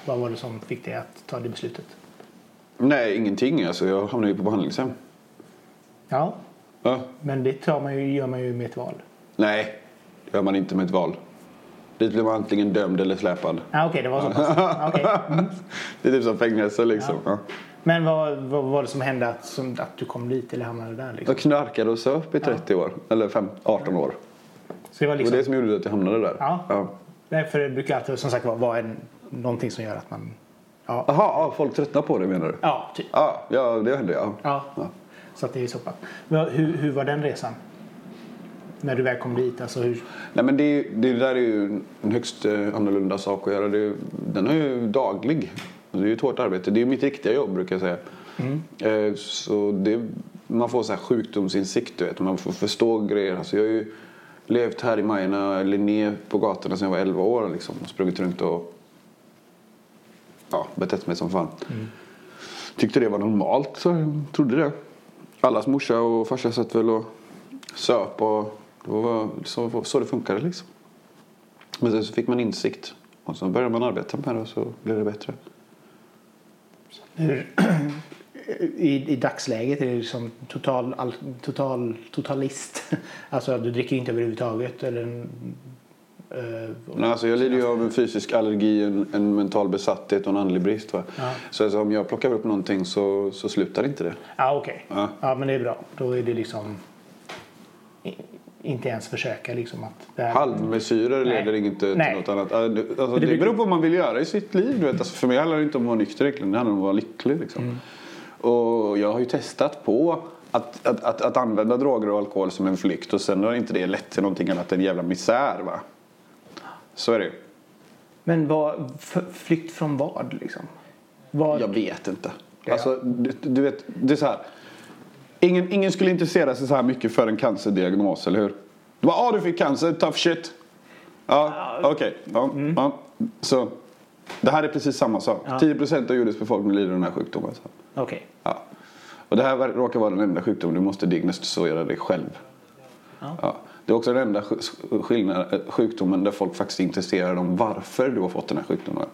Vad var det som fick dig att ta det beslutet? Nej, ingenting. Alltså, jag hamnade ju på behandlingshem. Ja, Ja. men det tar man ju, gör man ju med ett val. Nej, det gör man inte med ett val. Dit blir man antingen dömd eller släpad. Ah, okej, det var så pass. Ah, okej. Mm. Det är typ som fängelse liksom. Ja. Men vad, vad var det som hände att, som, att du kom dit eller hamnade där? Liksom? Jag knarkade och söp i 30 år. Eller fem, 18 år. Så det var Det var liksom, det som gjorde att jag hamnade där. Ja. Ja. Nej, för det brukar alltid som sagt vara, en, någonting som gör att man... Ja, Jaha, ja, folk tröttnar på det menar du? ja typ. Ja, ja det hände ja. Ja. Ja. Så att det är så pass. Hur, hur var den resan? När du väl kom dit? Alltså hur... Nej men det, det där är ju en högst eh, annorlunda sak att göra. Det, den är ju daglig. Det är ju ett hårt arbete. Det är ju mitt riktiga jobb brukar jag säga. Eh, Så det, man får så här sjukdomsinsikt du vet. Man får förstå grejer. Alltså jag har ju levt här i Majorna, Linné på gatorna sedan jag var 11 år liksom. Och sprungit runt och ja, betett mig som fan. Tyckte det var normalt så jag trodde det. Allas morsa och farsa satt väl och söp och det var så, så det funkade liksom. Men sen så fick man insikt och så började man arbeta med det och så blev det bättre. Hur i, I dagsläget är det liksom total, all, total, totalist. Alltså du dricker inte överhuvudtaget? Eller, en, eh, Men alltså jag lider ju av en fysisk allergi, en, en mental besatthet och en andlig brist. Va? Ja. Så alltså, om jag plockar upp någonting så, så slutar inte det. Ja, okej. Ja. Ja, men det är bra. Då är det liksom inte ens försöka liksom att... Det här, Halvmesyrer leder inte till Nej. något annat. Alltså, det- Alltså, det beror på vad man vill göra i sitt liv. Du vet. Alltså, för mig handlar det inte om att vara nykter egentligen. Det handlar om att vara lycklig. Liksom. Mm. Och jag har ju testat på att, att, att, att använda droger och alkohol som en flykt och sen har inte det lett till någonting annat än jävla misär. Va? Så är det ju. Men vad, flykt från vad liksom? Vad, Jag vet inte. Ja. Alltså, du, du vet, det är så här. Ingen, ingen skulle intressera sig så här mycket för en cancerdiagnos, eller hur? Du bara, ah du fick cancer, tough shit. Ja, okej. Ja, ja. Så, det här är precis samma sak. Ja. 10% av jordens befolkning lider av den här sjukdomen. Okej. Ja. Och det här råkar vara den enda sjukdomen du måste diagnostisera dig själv. Ja. Det är också den enda eh, sjukdomen där folk faktiskt är intresserade om varför du har fått den här sjukdomen.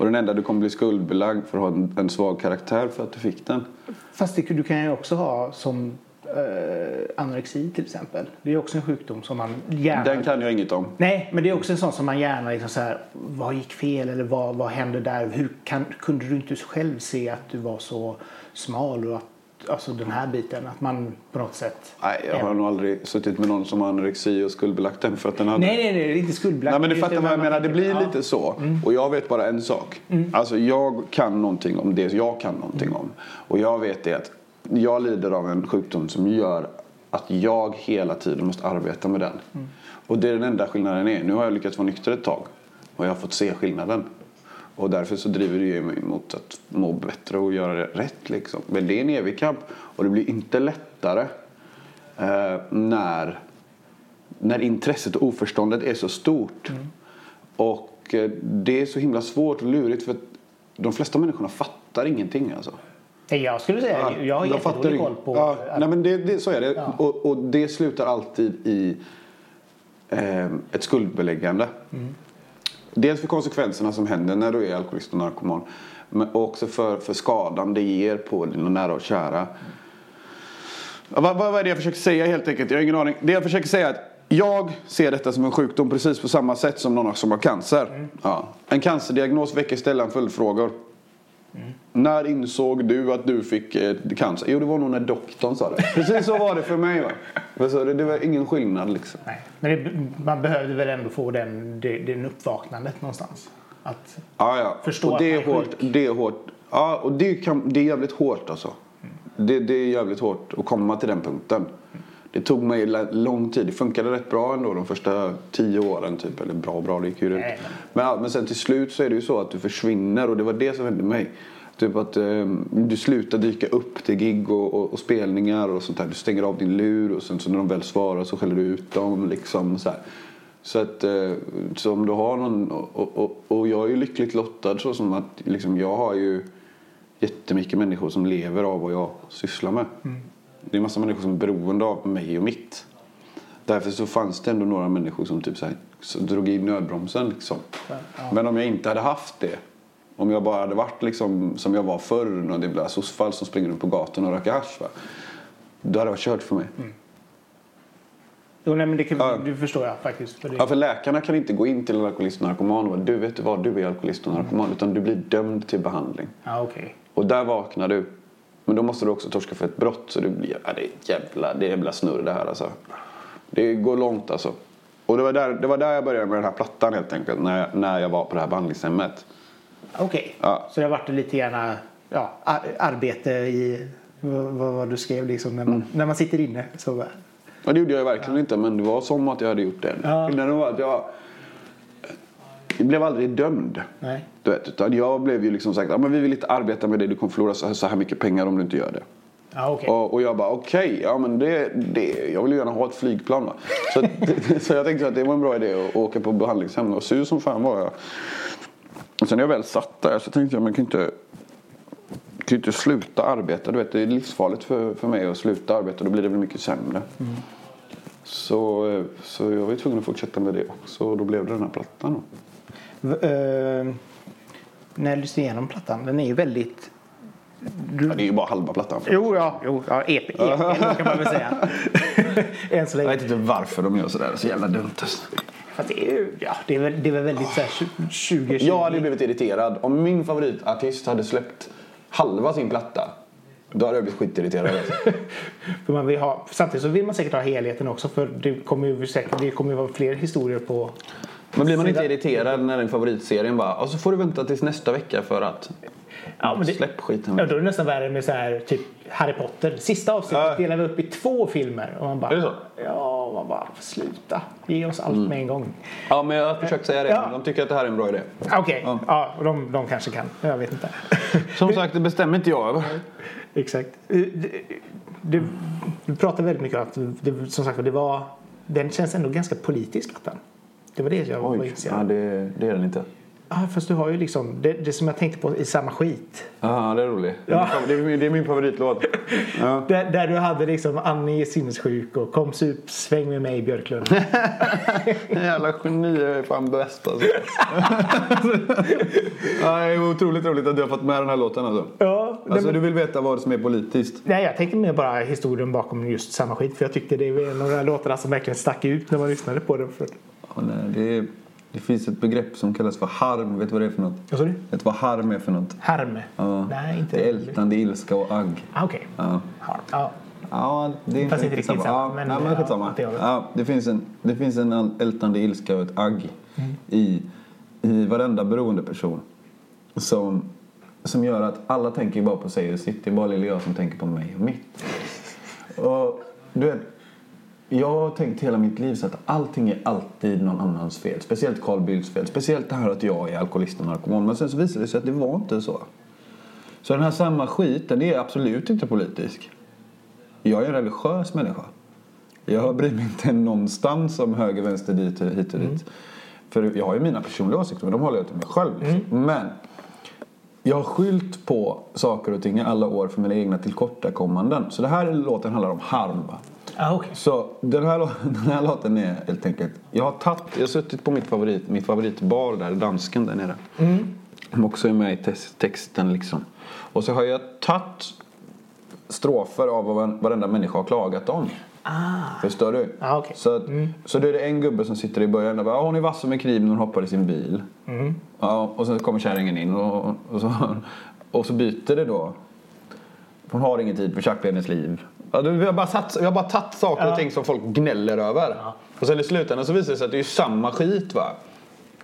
Och den enda du kommer bli skuldbelagd för att ha en, en svag karaktär för att du fick den. Fast det, du kan ju också ha som eh, anorexi till exempel. Det är också en sjukdom som man gärna... Den kan jag inget om. Nej, men det är också en sån som man gärna liksom så här, vad gick fel eller vad, vad hände där? Hur kan, kunde du inte själv se att du var så smal och att, alltså den här biten, att man på något sätt... Nej, jag har nog aldrig suttit med någon som har anorexi och skuldbelagt den för att den hade Nej, nej, nej, inte skuldbelagt. Nej men du fattar vad jag menar, det blir ja. lite så. Och jag vet bara en sak. Alltså jag kan någonting om det jag kan någonting om. Och jag vet det att jag lider av en sjukdom som gör att jag hela tiden måste arbeta med den. Och det är den enda skillnaden är. Nu har jag lyckats vara nykter ett tag. Och jag har fått se skillnaden. Och därför så driver det ju mig mot att må bättre och göra det rätt liksom. Men det är en evig kamp. Och det blir inte lättare eh, när när intresset och oförståndet är så stort. Och eh, det är så himla svårt och lurigt för att de flesta människorna fattar ingenting alltså. Jag skulle säga, jag har jättedålig koll på... Ja, nej men det, det, så är det. Ja. Och, och det slutar alltid i eh, ett skuldbeläggande. Mm. Dels för konsekvenserna som händer när du är alkoholist och narkoman. Men också för, för skadan det ger på dina nära och kära. Vad, vad är det jag försöker säga helt enkelt? Jag har ingen aning. Det jag försöker säga är att jag ser detta som en sjukdom precis på samma sätt som någon som har cancer. Ja. En cancerdiagnos väcker ställan följdfrågor. När insåg du att du fick eh, cancer? Jo, det var nog när doktorn sa det. Precis så var det för mig. Va? Det, det var ingen skillnad liksom. Nej. Men det, man behövde väl ändå få den, det, den uppvaknandet någonstans. Att, Ja, ja. Förstå och det att är man är hårt. Det är hårt. Ja, och det, kan, det är jävligt hårt alltså. det, det är jävligt hårt att komma till den punkten. Det tog mig lång tid. Det funkade rätt bra ändå de första tio åren. Typ. Eller bra bra, det gick ju. Nej, men- Men, ja, men sen till slut så är det ju så att du försvinner och det var det som hände mig. Typ att eh, du slutar dyka upp till gig och, och, och spelningar och sånt där. Du stänger av din lur och sen så när de väl svarar så skäller du ut dem liksom så. Så att eh, så om du har någon och, och, och, jag är ju lyckligt lottad så som att liksom jag har ju jättemycket människor som lever av vad jag sysslar med. Det är massa människor som är beroende av mig och mitt. Därför så fanns det ändå några människor som typ så här, så drog i nödbromsen. Liksom. Men om jag inte hade haft det. Om jag bara hade varit liksom, som jag var förr. Någon jävla sossfall som springer runt på gatan och röker hasch. Va? Då hade det varit kört för mig. Jo, nej, men det, kan, Ja. det förstår jag faktiskt. För det, Ja, för läkarna kan inte gå in till en alkoholist och narkoman och bara, du vet du vad, du är alkoholist och narkoman. Utan du blir dömd till behandling. ja, okej. Och där vaknar du. Men då måste du också torska för ett brott. Så det blir ja, det är jävla, det är jävla snurr det här alltså. Det går långt alltså. Och det var där, det var där jag började med den här plattan helt enkelt. När jag, när jag var på det här behandlingshemmet. Okej. Ja. Så det har varit lite gärna ja, ar- arbete i vad, vad, du skrev liksom när man, Mm. när man sitter inne. Så, Och det gjorde jag verkligen inte. Men det var som att jag hade gjort det. Ja. Skillnaden var att jag blev aldrig dömd. nej. Du vet, utan jag blev ju liksom sagt att men vi vill inte arbeta med dig. Du kommer förlora så här, så mycket pengar om du inte gör det. Ja, okej. Och, och jag bara okej, ja men det, det, jag vill ju gärna ha ett flygplan va. Så, så jag tänkte att det var en bra idé att åka på behandlingshem och sur som fan var jag. Och sen när jag väl satt där så tänkte jag man kan inte, kan inte sluta arbeta. Du vet det är livsfarligt för, för mig att sluta arbeta. Då blir det väl mycket sämre. Så, eh, så jag var tvungen att fortsätta med det också. Och då blev det den här plattan då. Eh, när jag lyssnar igenom plattan, den är ju väldigt... Du, Ja, det är ju bara halva plattan. jo, ja, jo, ja, EP, EP kan man väl säga. Än så Jag länge. vet inte varför de gör sådär. Så jävla dumt alltså. Fast det är ju ja, det är väl, det är väl väldigt så här 20 Jag hade blivit irriterad om min favoritartist hade släppt halva sin platta. Då hade jag blivit skitirriterad. alltså. För man vill ha, samtidigt så vill man säkert ha helheten också för det kommer ju säkert det kommer ju vara fler historier på... Men blir man inte irriterad när den favoritserien bara och så får du vänta tills nästa vecka för att Ja, men det, släpp skiten. ja, då är det nästan värre med så här, typ Harry Potter. Sista avsnittet Ja. delar vi upp i två filmer. Och man bara, Är det så? Ja, man bara sluta. Ge oss allt med en gång. Ja men jag har försökt säga det. Ja. De tycker att det här är en bra idé. Okej, Ja. ja. och de, de kanske kan. Jag vet inte. Som sagt det bestämmer inte jag över. Exakt. Eh, det- Du, du pratar väldigt mycket om att det, som sagt, det var, den känns ändå ganska politisk plattan. Det var det jag var Oj, intresserad ja, av. det, det är den inte. Ja, fast du har ju liksom det, det som jag tänkte på i samma skit. Ja det är roligt. Ja. Det, är min, det är min favoritlåt. Ja. Där, där du hade liksom Annie är sinnessjuk och kom sup, sväng med mig Björklund. Jävla geni, jag är fan bäst alltså. ja, det är otroligt roligt att du har fått med den här låten alltså. ja, Alltså men, du vill veta vad som är politiskt? nej, jag tänkte mer bara historien bakom just samma skit. För jag tyckte det var en av de här låtarna som verkligen stack ut när man lyssnade på den. Det, är, det finns ett begrepp som kallas för harm. Vet du vad det är för något? vad sa du? Vet du vad harm är för något? Harm? Ja. Nej, inte Det är ältande ilska och agg. Ah, Okej. Ja. Harm. Ja. Ja, det är Fast inte riktigt samma, Ja, men- nej, men ja, skitsamma. Ja, det, finns en, det finns en ältande ilska och ett agg Mm. i, i varenda beroende person som, som gör att alla tänker bara på sig och sitt. Det är bara lilla jag som tänker på mig och mitt. Och, du vet, jag har tänkt hela mitt liv så att allting är alltid någon annans fel. Speciellt Carl Bildts fel. Speciellt det här att jag är alkoholist och narkoman. Men sen så visade det sig att det var inte så. Så den här samma skiten, är absolut inte politisk. Jag är en religiös människa. Jag bryr mig inte någonstans om höger, vänster, dit, hit och dit. För jag har ju mina personliga åsikter, men de håller jag till mig själv. Liksom. Men jag har skylt på saker och ting i alla år för mina egna tillkortakommanden. Så det här låten handlar om harm. Ah, okej. Så den här, den här låten är helt enkelt... Jag har, tatt, jag har suttit på mitt, favorit, mitt favoritbar där, dansken där nere. Som också är med i tex- texten liksom. Och så har jag tagit strofer av vad varenda människa har klagat om. Ah. Förstår du? Ah, okej. så, att, så då är det en gubbe som sitter i början och bara "Ja, hon är vass som en kniv när hon hoppar i sin bil. Ja, och sen kommer kärringen in och, och, så, och så byter det då. Hon har ingen tid för tjackbenens liv. Ja, vi, har bara satt, vi har bara tagit saker och Ja. ting som folk gnäller över. Och sen i slutändan så visar det sig att det är samma skit va.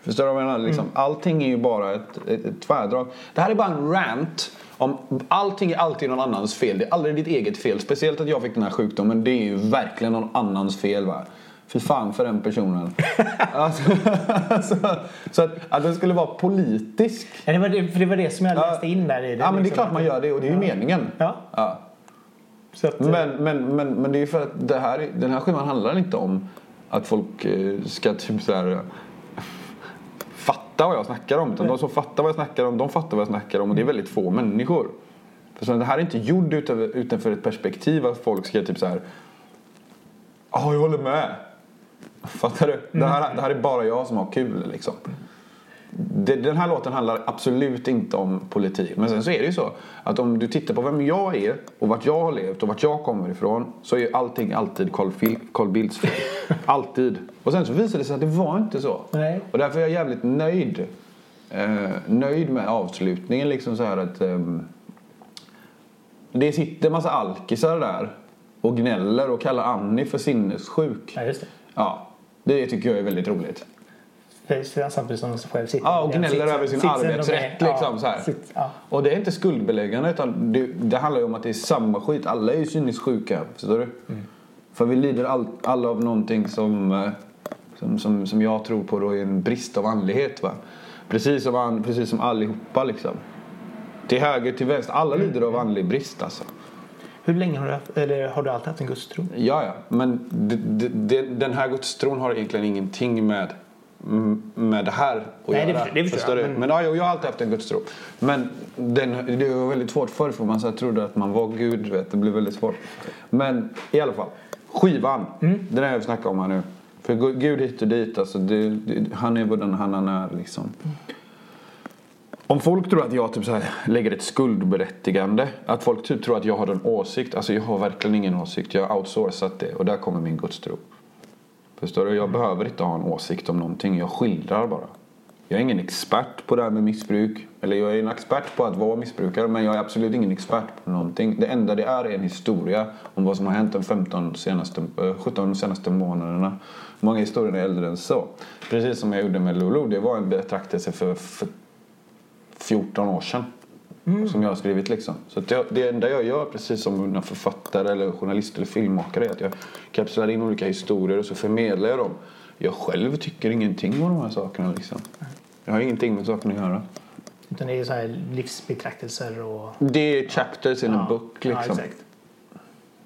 Förstår du vad jag menar? Liksom, Allting är ju bara ett, ett, ett tvärdrag. Det här är bara en rant. Om, allting är alltid någon annans fel. Det är aldrig ditt eget fel. Speciellt att jag fick den här sjukdomen. Det är ju verkligen någon annans fel. Va? Fy fan för den personen. alltså, alltså, så att, att den skulle vara politisk. Ja, det, var det, för det var det som jag läste in där i det. Ja men det är liksom. klart man gör det och det är ju meningen. Ja. Ja. Att, Men, men, men, men det är ju för att det här, den här skivan handlar inte om att folk eh, ska typ så här eh, fatta vad jag snackar om. Utan de som fattar vad jag snackar om, de fattar vad jag snackar om och det är väldigt få människor. För så det här är inte gjord utanför ett perspektiv att folk ska typ så här. Ja, jag håller med. Fattar du? Det, här, det här är bara jag som har kul liksom. Det, den här låten handlar absolut inte om politik. Men sen så är det ju så att om du tittar på vem jag är och vart jag har levt och vart jag kommer ifrån så är allting alltid Carl, Fil- Carl Bildts fel. alltid. Och sen så visade det sig att det var inte så. Nej. Och därför är jag jävligt nöjd. Eh, nöjd med avslutningen liksom så här att ehm, det sitter massa alkisar där och gnäller och kallar Annie för sinnessjuk. ja, just det. Ja, det tycker jag är väldigt roligt. Samtidigt som de själv sitter Ja, och gnäller över sin arbetsrätt ja, liksom så här. sitt- ja. Och det är inte skuldbeläggande utan det, det handlar ju om att det är samma skit. Alla är ju cyniskt sjuka, förstår du? Mm. För vi lider all, alla av någonting som, eh, som, som, som jag tror på då är en brist av andlighet va. Precis som, precis som allihopa liksom. Till höger, till vänster. Alla lider av andlig brist alltså. Hur länge har du, haft, eller har du alltid haft en gudstro? Ja, ja. Men det, det, det, den här gudstron har egentligen ingenting med, med det här att Nej, det göra. förstår- det förstår jag, men- Men, ja, jag har alltid haft en gudstro. Men den, det var väldigt svårt förr för man så trodde att man var Gud. Vet. Det blev väldigt svårt. Men i alla fall. Skivan. Mm. Den är jag snackar om här nu. För Gu- Gud hit och dit. Alltså, det, det, han är vad den han är liksom. Om folk tror att jag typ så här lägger ett skuldberättigande, att folk typ tror att jag har en åsikt. Alltså jag har verkligen ingen åsikt. Jag har outsourcat det och där kommer min gudstro. Förstår du? Jag behöver inte ha en åsikt om någonting. Jag skildrar bara. Jag är ingen expert på det här med missbruk. Eller jag är en expert på att vara missbrukare men jag är absolut ingen expert på någonting. Det enda det är är en historia om vad som har hänt de 15 senaste, eh, 17 senaste månaderna. Många historier är äldre än så. Precis som jag gjorde med Lulu. Det var en betraktelse för, för 14 år sedan. Som jag har skrivit liksom. Så jag, det enda jag gör, precis som en författare eller journalist eller filmmakare, är att jag kapslar in olika historier och så förmedlar jag dem. Jag själv tycker ingenting om de här sakerna liksom. Jag har ingenting med saken att göra. Utan det är så här livsbetraktelser och... Det är chapters in a book Ja, liksom. exakt.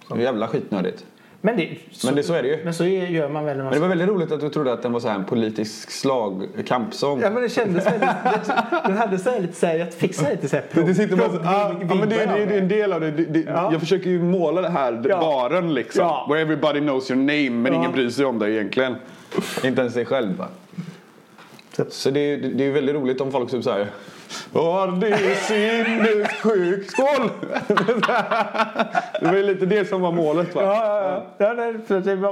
det är jävla skitnödigt. Men, det, så, Men det, så är det ju. men så gör man väl när man Men det var väldigt roligt att du trodde att den var så här en politisk slag, kampsång. Ja men det kändes väldigt... Den hade så här lite så här, jag fick så här lite så här pro, Det sitter bara så, pro- ah, ja, men det, det, det är en del av det. det, det Ja. Jag försöker ju måla det här Ja. baren liksom. Ja. Where everybody knows your name men Ja. ingen bryr sig om dig egentligen. Inte ens sig själv va? Så- Så det, det, det är väldigt roligt om folk typ såhär Åh, det är. Skål! det var ju lite det som var målet va? Ja, ja, ja. ja nej,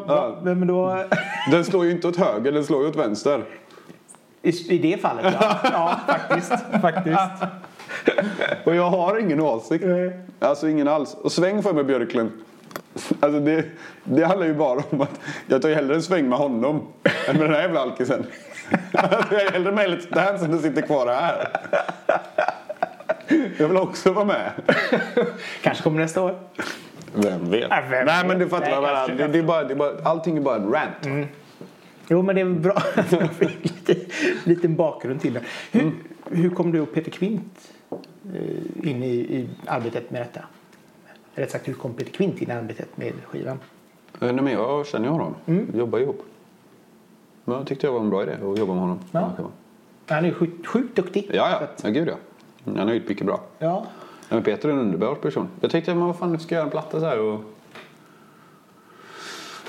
Ja. Men då... Den slår ju inte åt höger, den slår ju åt vänster. I, I det fallet ja. Ja, faktiskt. faktiskt. Och jag har ingen åsikt. Nej. Alltså ingen alls. Och sväng för mig Björklund. Alltså det, det handlar ju bara om att jag tar ju hellre en sväng med honom än med den här jävla alkisen. Alltså jag är hellre med i Let's Dance än att sitta kvar här. Jag vill också vara med. Kanske kommer nästa år. Vem vet? Ja, vem Nej vet? men du fattar Nej, vad jag. Det, det är bara, det är bara, allting är bara en rant. Jo, men det är bra att man fick lite, liten bakgrund till det. Hur, Mm. hur kom du och Peter Kvint eh, in i, i arbetet med detta? Rätt sagt, hur kom Peter Kvint in i arbetet med skivan? Eh, Nej, men jag känner ju honom. Vi jobbar ihop. Men jag tyckte det var en bra idé att jobba med honom. Ja. Han är sjukt, sjukt duktig. Ja, ja. att- ja gud ja. Han är ju mycket bra. ja. Men Peter är en underbar person. Jag tänkte, men vad fan, ska göra en platta så här och...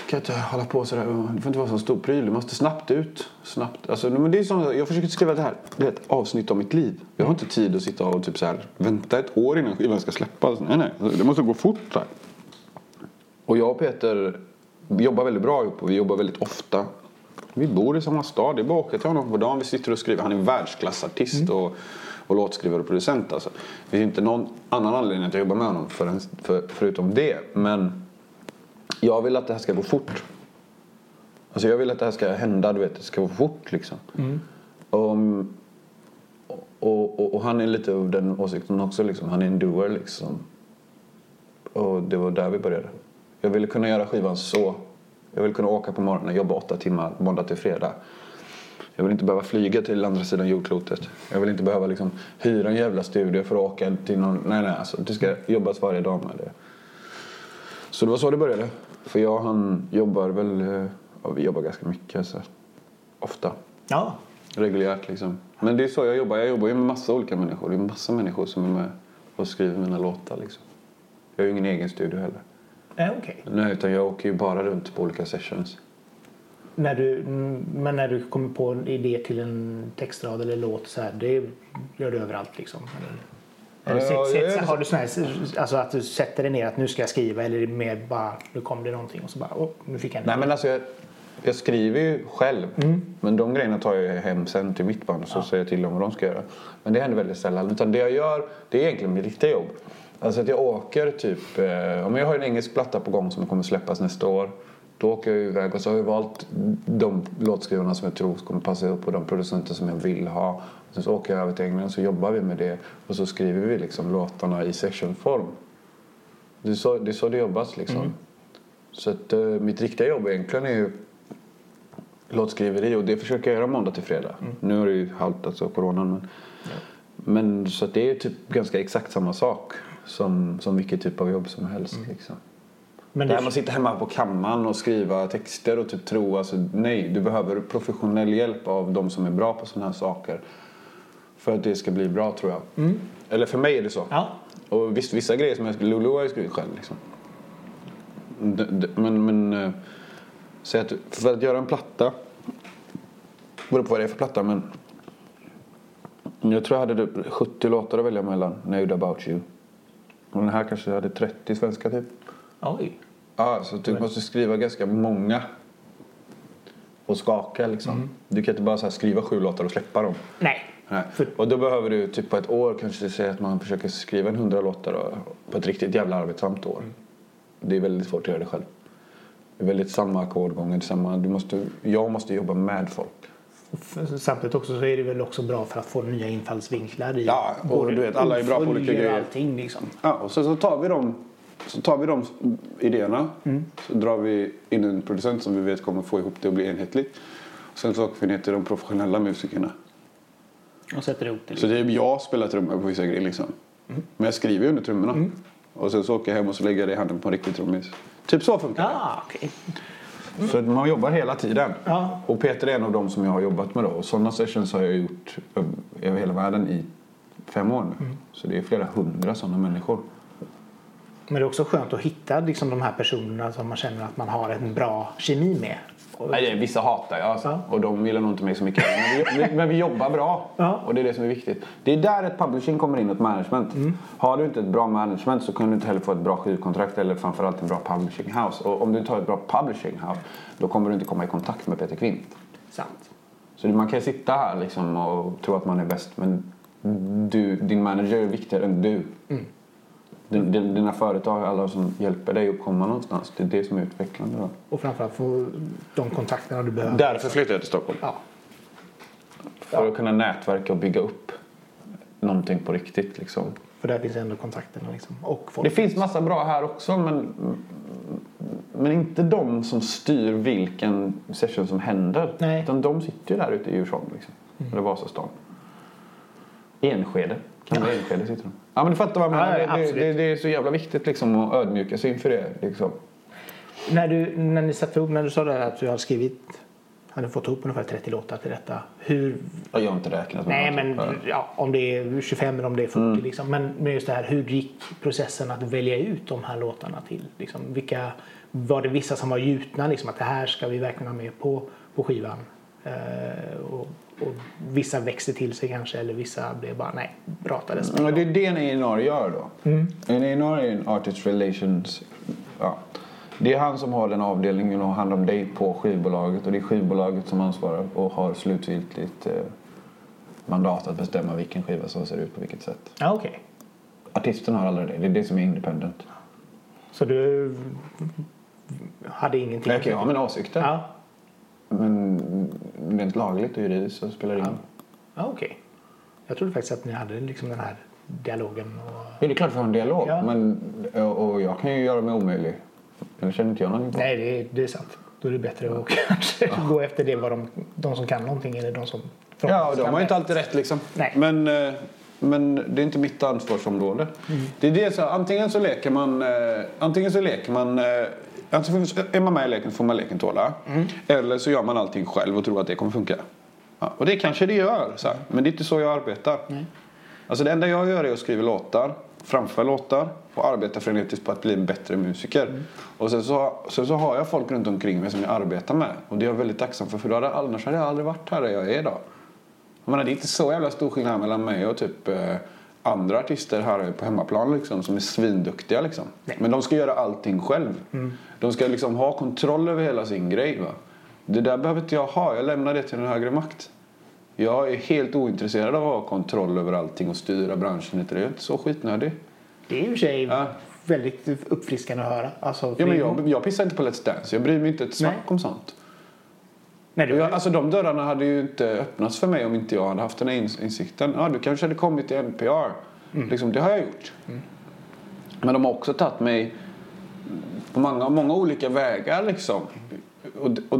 Kan inte hålla på så där. och- Det får inte vara så stor pryl. Det måste snabbt ut. Snabbt. Alltså, men det är som, jag försöker skriva det här. Det är ett avsnitt av mitt liv. Jag har inte tid att sitta och typ så här, vänta ett år innan skivan ska släppas. Nej, nej. Det måste gå fort. Här. Och jag och Peter jobbar väldigt bra ihop och vi jobbar väldigt ofta. Vi bor i samma stad. Det är bara att åka till honom på dagen. Vi sitter och skriver. Han är världsklassartist och, och låtskrivare och producent. Alltså. Det finns inte någon annan anledning att jag jobbar med honom för, för, förutom det. Men jag vill att det här ska gå fort. Alltså jag vill att det här ska hända, du vet. Det ska gå fort liksom. Och, och, och, och han är lite av den åsikten också. Liksom. Han är en doer liksom. Och det var där vi började. Jag ville kunna göra skivan så. Jag ville kunna åka på morgonen jobba åtta timmar måndag till fredag. Jag vill inte behöva flyga till andra sidan jordklotet. Jag vill inte behöva liksom hyra en jävla studio för att åka till någon... Nej, nej. Alltså, det ska jobbas varje dag med det. Så det var så det började. För jag han jobbar väl... eh, Ja, vi jobbar ganska mycket. Alltså. Ofta. Ja. Reguljärt liksom. Men det är så jag jobbar. Jag jobbar ju med massa olika människor. Det är massa människor som är med och skriver mina låtar liksom. Jag har ju ingen egen studio heller. Eh, Okej. Nej, utan jag åker ju bara runt på olika sessions. När du, mm, men när du kommer på en idé till en textrad eller låt så här, det gör du överallt liksom? Eller, eller Ja, sätt, gör har du sån här, alltså att du sätter dig ner att nu ska jag skriva eller är det mer bara nu kom det någonting och så bara oh, nu fick jag en Nej men alltså jag, jag skriver ju själv. Men de grejerna tar jag hem sen till mitt band och så säger jag till dem vad de ska göra. Men det händer väldigt sällan. Utan det jag gör, det är egentligen mitt riktiga jobb. Alltså att jag åker typ, eh, om jag har en engelsk platta på gång som kommer släppas nästa år. Då åker jag iväg och så har jag valt de låtskrivarna som jag tror kommer passa upp och de producenter som jag vill ha. Sen så åker jag över till England så jobbar vi med det och så skriver vi liksom låtarna i sessionform. Det är så det, är så det jobbas liksom. Så att eh, mitt riktiga jobb egentligen är ju låtskriveri och det försöker jag göra måndag till fredag. Nu har det ju haltat alltså coronan men, men så att det är typ ganska exakt samma sak som, som vilket typ av jobb som helst. Liksom. men Det här med att sitta hemma på kammaren och skriva texter och typ tro, alltså nej, du behöver professionell hjälp av de som är bra på sådana här saker. För att det ska bli bra tror jag. Eller för mig är det så. ja, Och visst, vissa grejer som jag Lulu har jag skrivit själv liksom. D- d- Men, men eh, säg att för att göra en platta, beror på vad det är för platta men jag tror jag hade typ 70 låtar att välja mellan när jag gjorde About You. Och den här kanske hade 30 svenska typ. oj. Ja, så du måste skriva ganska många och skaka liksom. Du kan inte bara så här skriva sju låtar och släppa dem. Nej. Nej. För- Och då behöver du typ på ett år kanske säga att man försöker skriva en hundra låtar på ett riktigt jävla arbetsamt år. Det är väldigt svårt att göra det själv. Det är väldigt samma ackordgångar, samma, du måste, jag måste jobba med folk. Samtidigt också så är det väl också bra för att få nya infallsvinklar i Ja, och du vet, alla är bra på olika grejer. allting liksom. Ja, och sen så tar vi de, så tar vi de idéerna. Så drar vi in en producent som vi vet kommer få ihop det och bli enhetligt. Sen så åker vi ner till de professionella musikerna. Och sätter ihop det. Så det är jag spelar trummor på vissa grejer liksom. Men jag skriver ju under trummorna. Och sen så åker jag hem och så lägger jag det i handen på en riktig trummis. Typ så funkar det. Ah, okej. Så att man jobbar hela tiden. Ja. Och Peter är en av dem som jag har jobbat med då. Och sådana sessions har jag gjort över hela världen i fem år nu. Så det är flera hundra sådana människor. Men det är också skönt att hitta liksom, de här personerna som man känner att man har en bra kemi med. Nej, vissa hatar jag alltså. Ja. och de gillar nog inte mig så mycket. Men vi, men vi jobbar bra Ja. och det är det som är viktigt. Det är där ett publishing kommer in ett management. Har du inte ett bra management så kan du inte heller få ett bra skivkontrakt eller framförallt en bra publishing house. Och om du har ett bra publishing house då kommer du inte komma i kontakt med Peter Kvint. Sant. Så man kan sitta här liksom och tro att man är bäst men du, din manager är viktigare än du. Din, din, dina företag, alla som hjälper dig att komma någonstans. Det är det som är utvecklande. Då. Och framförallt få de kontakterna du behöver. Därför flyttade jag till Stockholm. Ja. För att kunna nätverka och bygga upp någonting på riktigt. Liksom. För där finns ändå kontakterna liksom. Och folk. Det finns massa bra här också men, men inte de som styr vilken session som händer. Nej. Utan de sitter ju där ute i Djursholm. Liksom. Eller Vasastan. Enskede. Kan vara Enskede sitter de. Ja men du fattar vad jag Ja, menar. ja, det, det, det, är så jävla viktigt liksom, att ödmjuka sig inför det. Liksom. När, du, när ni satte ihop, när du sa det här att du hade skrivit, hade fått ihop ungefär 30 låtar till detta. Hur, Jag har inte räknat med nej men Ja. ja, om det är 25 eller om det är 40 Mm. liksom. Men, men just det här, hur gick processen att välja ut de här låtarna till? Liksom, vilka, var det vissa som var gjutna liksom att det här ska vi verkligen ha med på, på skivan? Eh, och, och vissa växte till sig kanske eller vissa blev bara nej, ratades. Ja, det är det en A&R gör då. En A&R är en artist relations... Ja. Det är han som har den avdelningen och har hand om dig på skivbolaget och det är skivbolaget som ansvarar och har slutgiltigt eh, mandat att bestämma vilken skiva som ser ut på vilket sätt. Ja, okej. Artisten har aldrig det. Det är det som är independent. Så du hade ingenting? Jag kan ju ha mina åsikter Ja, men rent lagligt och juridiskt så spelar det ingen Ja, okej. Jag trodde faktiskt att ni hade liksom den här dialogen. Och... Ja, det är klart vi har en dialog. Ja. Men, och och jag kan ju göra mig omöjlig. Det känner inte jag någonting på. Nej, det är, det är sant. Då är det bättre att kanske gå efter det vad de, de som kan någonting eller de som Ja, de kan har ju inte alltid rätt liksom. Nej. Men, eh, men det är inte mitt ansvarsområde. Det är det så, antingen så leker man, eh, antingen så leker man, eh, antingen så är man med i leken får man leken tåla. Eller så gör man allting själv och tror att det kommer funka. Ja, och det kanske det gör, så här. men det är inte så jag arbetar. Alltså det enda jag gör är att skriva låtar, framföra låtar och arbeta frenetiskt på att bli en bättre musiker. Och sen så, sen så har jag folk runt omkring mig som jag arbetar med. Och det är jag väldigt tacksam för, för då hade, annars hade jag aldrig varit här där jag är idag. Jag menar, det är inte så jävla stor skillnad mellan mig och typ eh, andra artister här på hemmaplan liksom, som är svinduktiga. Liksom. Men de ska göra allting själv. De ska liksom ha kontroll över hela sin grej. Va? Det där behöver inte jag ha. Jag lämnar det till en högre makt. Jag är helt ointresserad av att ha kontroll över allting och styra branschen. Jag är inte så skitnödig. Det är i och för sig Ja. väldigt uppfriskande att höra. Alltså, Ja, men jag, jag pissar inte på Let's Dance. Jag bryr mig inte ett smack Nej. om sånt. Nej, Jag, alltså de dörrarna hade ju inte öppnats för mig om inte jag hade haft den här ins- insikten. Ja, du kanske hade kommit till NPR. Liksom, det har jag gjort. Men de har också tagit mig på många, många olika vägar liksom. Och, och,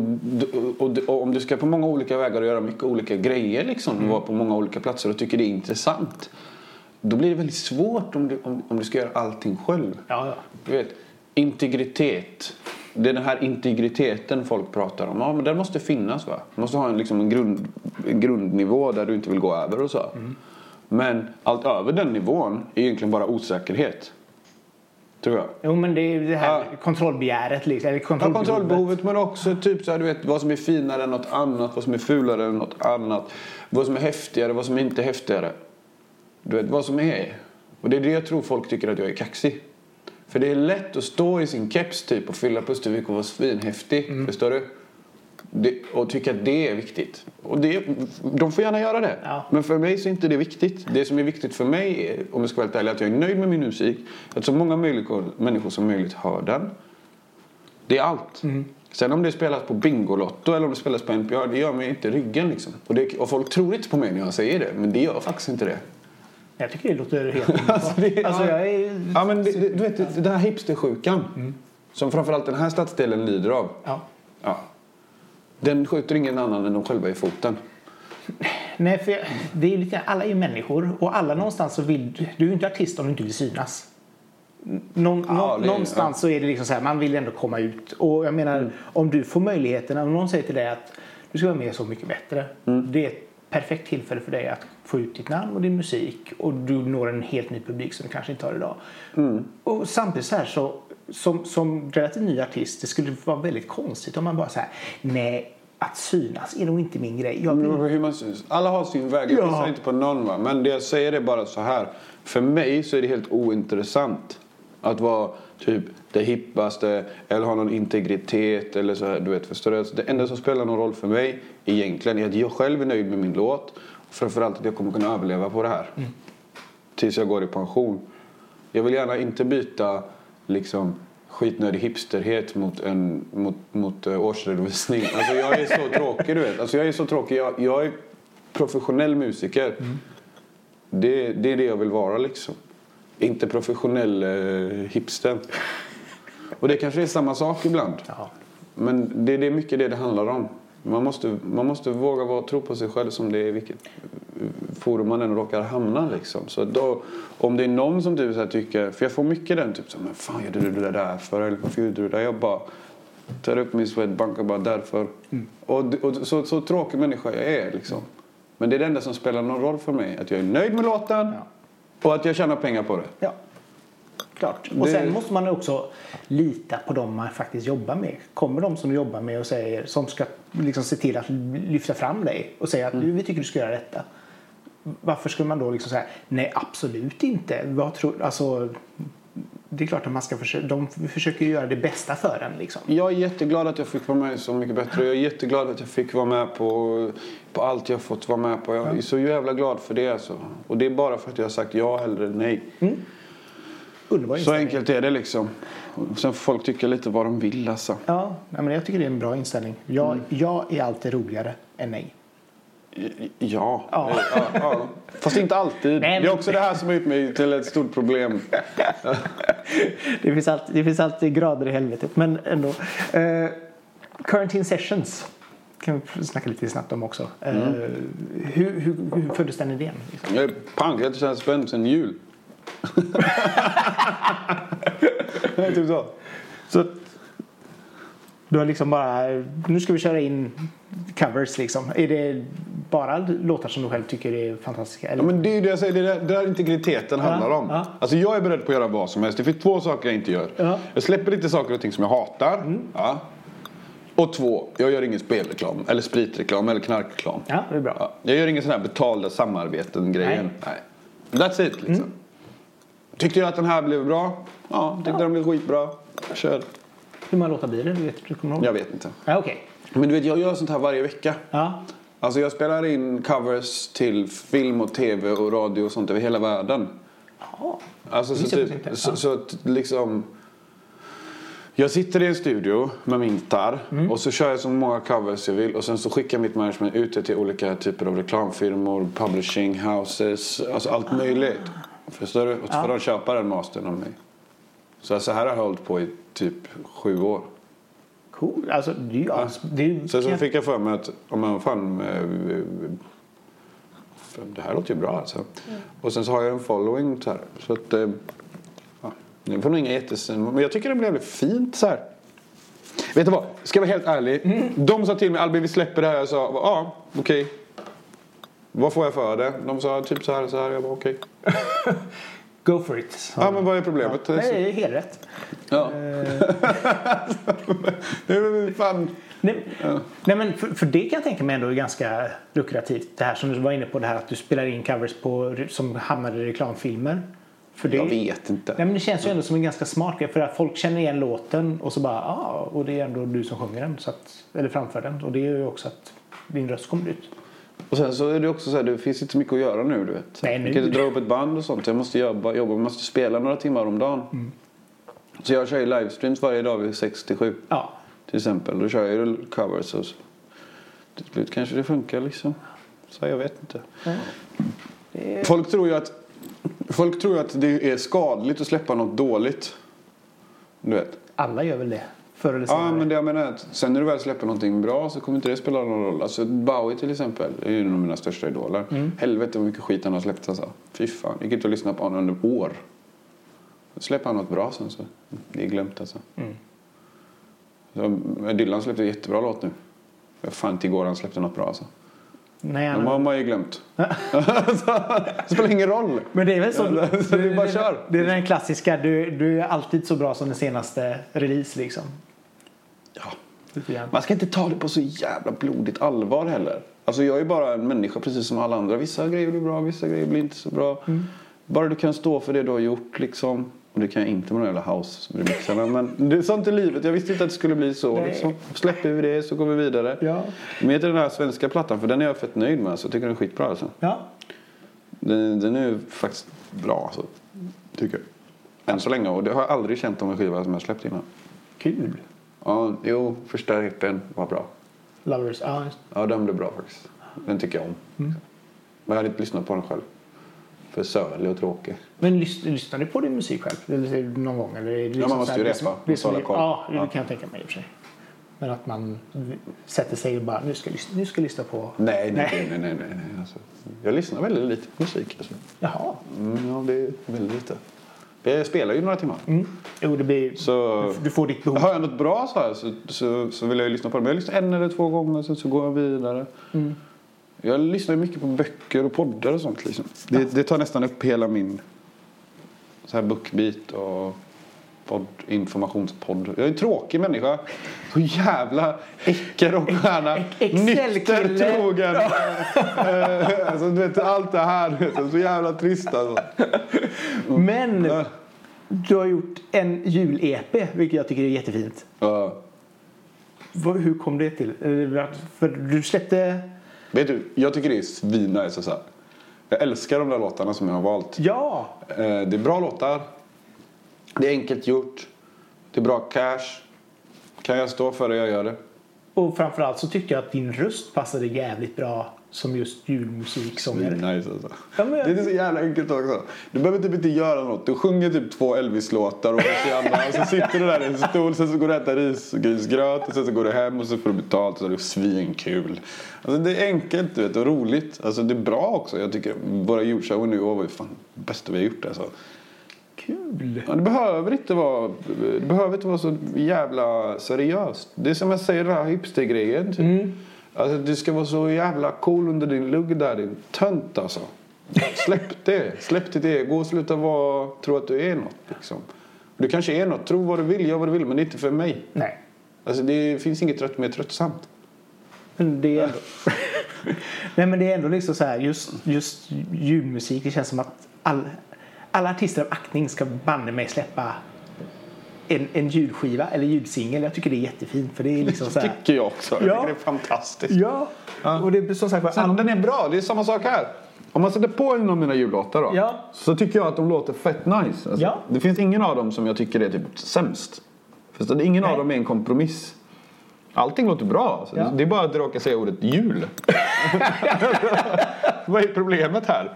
och, och, om du ska på många olika vägar och göra mycket olika grejer liksom. Och vara på många olika platser och tycker det är intressant. Då blir det väldigt svårt om du, om, om du ska göra allting själv. ja, ja. Du vet, integritet. Det är den här integriteten folk pratar om. Ja, men den måste finnas. va? Du måste ha en, liksom en, grund, en grundnivå där du inte vill gå över och så. Men allt över den nivån är egentligen bara osäkerhet. Tror jag. Jo, men det är det här Ja. kontrollbegäret. Liksom, eller Ja, kontrollbehovet. kontrollbehovet men också typ så här, du vet, vad som är finare än något annat, vad som är fulare än något annat. Vad som är häftigare, vad som är inte häftigare. Du vet, vad som är. Och det är det jag tror folk tycker att jag är kaxig. För det är lätt att stå i sin keps typ och fylla Pustervik och vara svinhäftig. Förstår du? Det, och tycka att det är viktigt. Och det, de får gärna göra det. Ja. Men för mig så är inte det viktigt. Det som är viktigt för mig, är, om jag ska vara ärlig, att jag är nöjd med min musik. Att så många människor, människor som möjligt hör den. Det är allt. Sen om det spelas på Bingolotto eller om det spelas på NPR, det gör mig inte ryggen liksom. Och, det, och folk tror inte på mig när jag säger det, men det gör faktiskt inte det. Jag tycker det låter helt Alltså, det- alltså, ja. jag är... Ja men det, det, du vet, den här hipstersjukan som framförallt den här stadsdelen lider av. Ja. Ja. Den skjuter ingen annan än de själva i foten. Nej, för jag, det är lite, alla är ju människor och alla någonstans så vill... Du är ju inte artist om du inte vill synas. Någon, Ja, nå- det någonstans så är det liksom så här, man vill ändå komma ut. Och jag menar, Mm. om du får möjligheten, om någon säger till dig att du ska vara med Så mycket bättre. Mm. Det är ett perfekt tillfälle för dig att få ut ditt namn och din musik och du når en helt ny publik som du kanske inte har idag. Mm. Och samtidigt så här så, som, som relativt ny artist, det skulle vara väldigt konstigt om man bara så här, nej, att synas är nog inte min grej. Jag vill man syns. Alla har sin väg. Jag Ja. inte på någon. Va? Men det jag säger är bara så här. För mig så är det helt ointressant att vara typ det hippaste eller ha någon integritet eller så här. Du vet, förstår du? Det enda som spelar någon roll för mig egentligen är att jag själv är nöjd med min låt. Och framförallt att jag kommer kunna överleva på det här. Tills jag går i pension. Jag vill gärna inte byta liksom skitnödig hipsterhet mot, en, mot, mot eh, årsredovisning. Alltså jag är så tråkig du vet. Alltså jag är så tråkig. Jag, jag är professionell musiker. Det, det är det jag vill vara liksom. Inte professionell eh, hipster. Och det kanske är samma sak ibland. Ja. Men det, det är mycket det det handlar om. Man måste, man måste våga vara, tro på sig själv som det är vilket forum man än råkar hamna. Liksom. Så då, om det är någon som typ så tycker, för jag får mycket den typ så här, men fan gjorde du det där för? Eller varför gjorde du det där? Jag bara tar upp min Swedbank och bara därför. Och, och så, så tråkig människa jag är liksom. Men det är det enda som spelar någon roll för mig. Att jag är nöjd med låten Ja. och att jag tjänar pengar på det. Ja, klart. Och sen måste man också lita på dem man faktiskt jobbar med. Kommer de som du jobbar med och säger, som ska liksom se till att lyfta fram dig och säga att Mm. "Du, vi tycker du ska göra detta. Varför skulle man då liksom säga nej absolut inte. Vad tror, alltså, det är klart att man ska försöka, de försöker göra det bästa för en. Liksom. Jag är jätteglad att jag fick vara med Så mycket bättre. Jag är jätteglad att jag fick vara med på, på allt jag fått vara med på. Jag är så jävla glad för det alltså. Och det är bara för att jag har sagt ja eller nej. Underbar Så enkelt är det liksom. Sen får folk tycka lite vad de vill alltså. Ja, men jag tycker det är en bra inställning. Jag, Mm. jag är alltid roligare än nej. Ja. Ja. ja, ja. Fast inte alltid. Nej, men- Det är också det här som har gjort mig till ett stort problem. Det finns, alltid, det finns alltid grader i helvetet, men ändå. Eh, quarantine sessions kan vi snacka lite snabbt om också. Eh, hur, hur, hur föddes den idén? Liksom? Pank, jag har spänd sen jul. Typ så. Så du har liksom bara, nu ska vi köra in covers liksom. Är det bara låtar som du själv tycker är fantastiska? Eller? Ja, men det är ju det jag säger, det är där, integriteten handlar om. ja. Alltså jag är beredd på att göra vad som helst. Det finns två saker jag inte gör. Ja. Mm. Jag släpper lite saker och ting som jag hatar. Ja. Och två, jag gör ingen spelreklam, eller spritreklam, eller knarkreklam. Ja, det är bra. Ja. Jag gör ingen sån här betalda samarbeten-grejen. Nej. Nej. That's it liksom. Tyckte jag att den här blev bra? Ja, tyckte den blev skitbra. Kör. Hur många låtar blir det? Du vet, du kommer ihåg? Jag vet inte. Ja, Okej. Men du vet, jag gör sånt här varje vecka. Ja. Alltså jag spelar in covers till film och tv och radio och sånt över hela världen. Ja. Alltså så, typ, så, Ja. så liksom... Jag sitter i en studio med min gitarr Mm. och så kör jag så många covers jag vill och sen så skickar mitt management ut det till olika typer av reklamfirmor, publishing houses, alltså allt möjligt. Förstår du? Och så får de köpa den mastern av mig. Så, så här har jag hållit på i typ sju år. Cool. Alltså, det är ju... Ja. Det är ju Sen så fick jag för mig att om man fan... eh, fan, Det här låter ju bra alltså. Och sen så har jag en following så här. Så att... eh, Ja, det får nog inga jättesen. Men jag tycker det blev fint så här. Vet du vad? Ska jag vara helt ärlig. De sa till mig Albin vi släpper det här. Jag sa ja okej. Vad får jag för det? De sa typ så här så här. Jag bara okej. Go for it. sa Ja men vad är problemet? Ja. Nej, det är helt rätt. Ja. Det är fan... Nej, nej men för, för det kan jag tänka mig ändå är ganska lukrativt. Det här som du var inne på, det här att du spelar in covers på, som hamnar i reklamfilmer. För det, Jag vet inte. Nej, men det känns ju ändå som en ganska smart grej för att folk känner igen låten och så bara ah, och det är ändå du som sjunger den. Så att, eller framför den. Och det gör ju också att din röst kommer ut. Och sen så är det också så här, det finns inte så mycket att göra nu du vet. Nej, nu- Jag kan inte dra upp ett band och sånt. Jag måste jobba, jobba jag måste spela några timmar om dagen. Mm. Så jag kör ju livestreams varje dag vid 67 Ja, till exempel. Då kör jag ju covers och så. Till slut kanske det funkar liksom. Så jag vet inte. är, Folk tror ju att, folk tror att det är skadligt att släppa något dåligt. Du vet. alla gör väl det. Förr eller senare. Ja, men det jag menar är att sen när du väl släpper någonting bra så kommer inte det spela någon roll. Alltså Bowie till exempel är ju en av mina största idoler. Mm. Helvete vad mycket skit han har släppt alltså. Fy fan, gick inte och lyssnade på honom under år. Släpper han något bra sen så. Det är glömt alltså. Mm. Så, men Dylan släppte jättebra låt nu. Jag fan inte igår han släppte något bra alltså. Nej, De har man ju glömt. det spelar ingen roll. men det är väl så. Är bara kör. det är den klassiska, du, du är alltid så bra som den senaste release liksom. Lite grann. Man ska inte ta det på så jävla blodigt allvar heller. Alltså jag är bara en människa precis som alla andra. Vissa grejer blir bra, vissa grejer blir inte så bra. Bara du kan stå för det du har gjort liksom. Och det kan jag inte med de jävla house-remixarna. Men det är sånt i livet. Jag visste inte att det skulle bli så. Liksom. Släpper vi det så går vi vidare. Ja. Med den här svenska plattan, för den är jag fett nöjd med. Så jag tycker den är skitbra alltså. Ja. Den, den är faktiskt bra alltså. Tycker jag. Än så länge. Och det har jag aldrig känt om en skiva som jag släppt innan. Kul. Ja, jo, första hippen var bra. Lovers. Ja, just- Ja, den blev bra faktiskt. Den tycker jag om. Men jag hade inte lyssnat på den själv. För sölig och tråkig. Men lys, lyssnar du på din musik själv? Eller någon gång? Eller är det liksom man måste så här- ju det som- repa Det som, ja, det Ja. kan jag tänka mig i och för sig. Men att man sätter sig och bara, nu ska jag nu ska jag lyssna på... Nej, nej, nej. nej, nej, nej. Alltså, jag lyssnar väldigt lite på musik. Alltså. Jaha. Mm, ja, det är väldigt lite. Jag spelar ju några timmar. Mm. Jo, det blir... Så Du får ditt behov. har jag något bra så här så, så, så vill jag lyssna på det. Men jag lyssnar en eller två gånger sen så går jag vidare. Mm. Jag lyssnar mycket på böcker och poddar och sånt. Liksom. Det, det tar nästan upp hela min så här bookbeat och podd, informationspodd. Jag är en tråkig människa. Så jävla äckel och stjärna. Excel-kille. Nykter, trogen. Eh, alltså, du vet, allt det här. Så jävla trist alltså. Men Ja. du har gjort en jul-EP, vilket jag tycker är jättefint. Ja. Hur kom det till? Eh, För du släppte... Vet du, jag tycker det är svinnice. Så här. Jag älskar de där låtarna som jag har valt. Ja! Eh, Det är bra låtar. Det är enkelt gjort. Det är bra cash. Kan jag stå för det, jag gör det. Och framförallt så tyckte jag att din röst passade jävligt bra som just julmusiksångare. Nice alltså. Ja, men- Det är så jävla enkelt också. Du behöver typ inte göra något. Du sjunger typ två Elvis-låtar och, och så sitter du där i en stol, sen så går du och äter risgrynsgröt och sen så går du hem och så får du betalt och så är det svinkul. Alltså det är enkelt du vet, och roligt. Alltså det är bra också. Jag tycker våra julshower nu var ju fan det bästa vi har gjort alltså. Kul! Ja, det behöver inte vara det behöver inte vara så jävla seriöst. Det är som jag säger den här hipstergrejen. Typ. Alltså, du ska vara så jävla cool under din lugg där din tönt alltså. Släpp det. Släpp ditt ego och sluta vara, tro att du är något. Liksom. Du kanske är något. Tro vad du vill, gör vad du vill. Men det är inte för mig. Nej. Alltså, det finns inget trött mer tröttsamt. Men det är ändå... Nej men det är ändå liksom så här just, just julmusik. Det känns som att all, alla artister av aktning ska banne mig släppa en, en julskiva eller julsingel. Jag tycker det är jättefint för det är liksom så här. tycker jag också. Jag Ja. tycker det är fantastiskt. Ja. Och det är som sagt Sen den är bra, det är samma sak här. Om man sätter på en av mina jullåtar då. Ja. Så tycker jag att de låter fett nice. Alltså, Ja. Det finns ingen av dem som jag tycker är typ sämst. Förstår? Ingen Nej. av dem är en kompromiss. Allting låter bra. Alltså. Ja. Det är bara att du råkar säga ordet jul. vad är problemet här?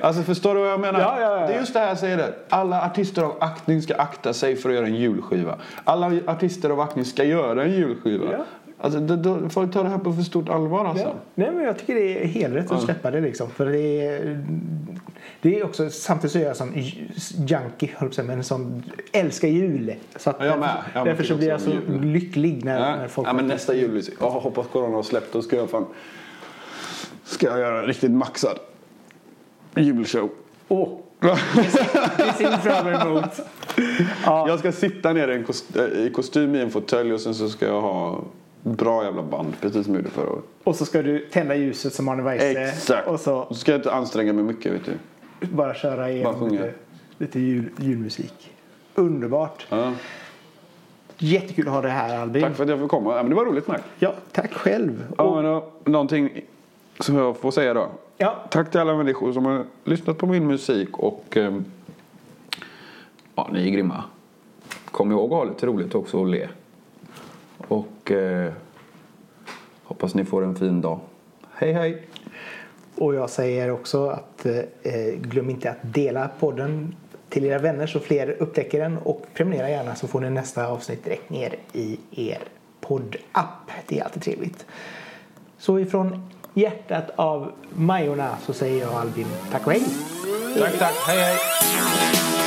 Alltså förstår du vad jag menar? Ja, ja. Det är just det här jag säger det. Alla artister av aktning ska akta sig för att göra en julskiva. Alla artister av aktning ska göra en julskiva. Ja. Alltså, då, då, folk tar det här på för stort allvar alltså. Ja. Nej, men jag tycker det är helt rätt att släppa det liksom. För det är, det är också, samtidigt så är jag som junkie, men som älskar jul. Så att Ja, jag med. Jag därför så blir jag så jul. lycklig när, Ja. när folk ja, men nästa jul, jag hoppas corona har släppt, då ska jag fan ska jag göra en riktigt maxad julshow. Åh! Det ser vi fram emot. Ja. Jag ska sitta ner i, kost, äh, i kostym i en fåtölj och sen så ska jag ha bra jävla band, precis som jag gjorde förra året. Och så ska du tända ljuset som Arne Weise. Exakt. Och så Så ska jag inte anstränga mig mycket, vet du. bara köra igenom lite, lite jul, julmusik. Underbart. Ja. Jättekul att ha det här Albin. Tack för att jag fick komma. Ja, men det var roligt med. Ja, tack själv. Ja, Och, men då, någonting som jag får säga då. ja, Tack till alla människor som har lyssnat på min musik och ehm, ja, ni är grymma. Kom ihåg att ha lite roligt också och le. Och eh, hoppas ni får en fin dag. Hej hej! Och jag säger också att eh, glöm inte att dela podden till era vänner så fler upptäcker den och prenumerera gärna så får ni nästa avsnitt direkt ner i er poddapp. Det är alltid trevligt. Så ifrån hjärtat av Majorna så säger jag Albin tack och hej! Tack tack, hej hej!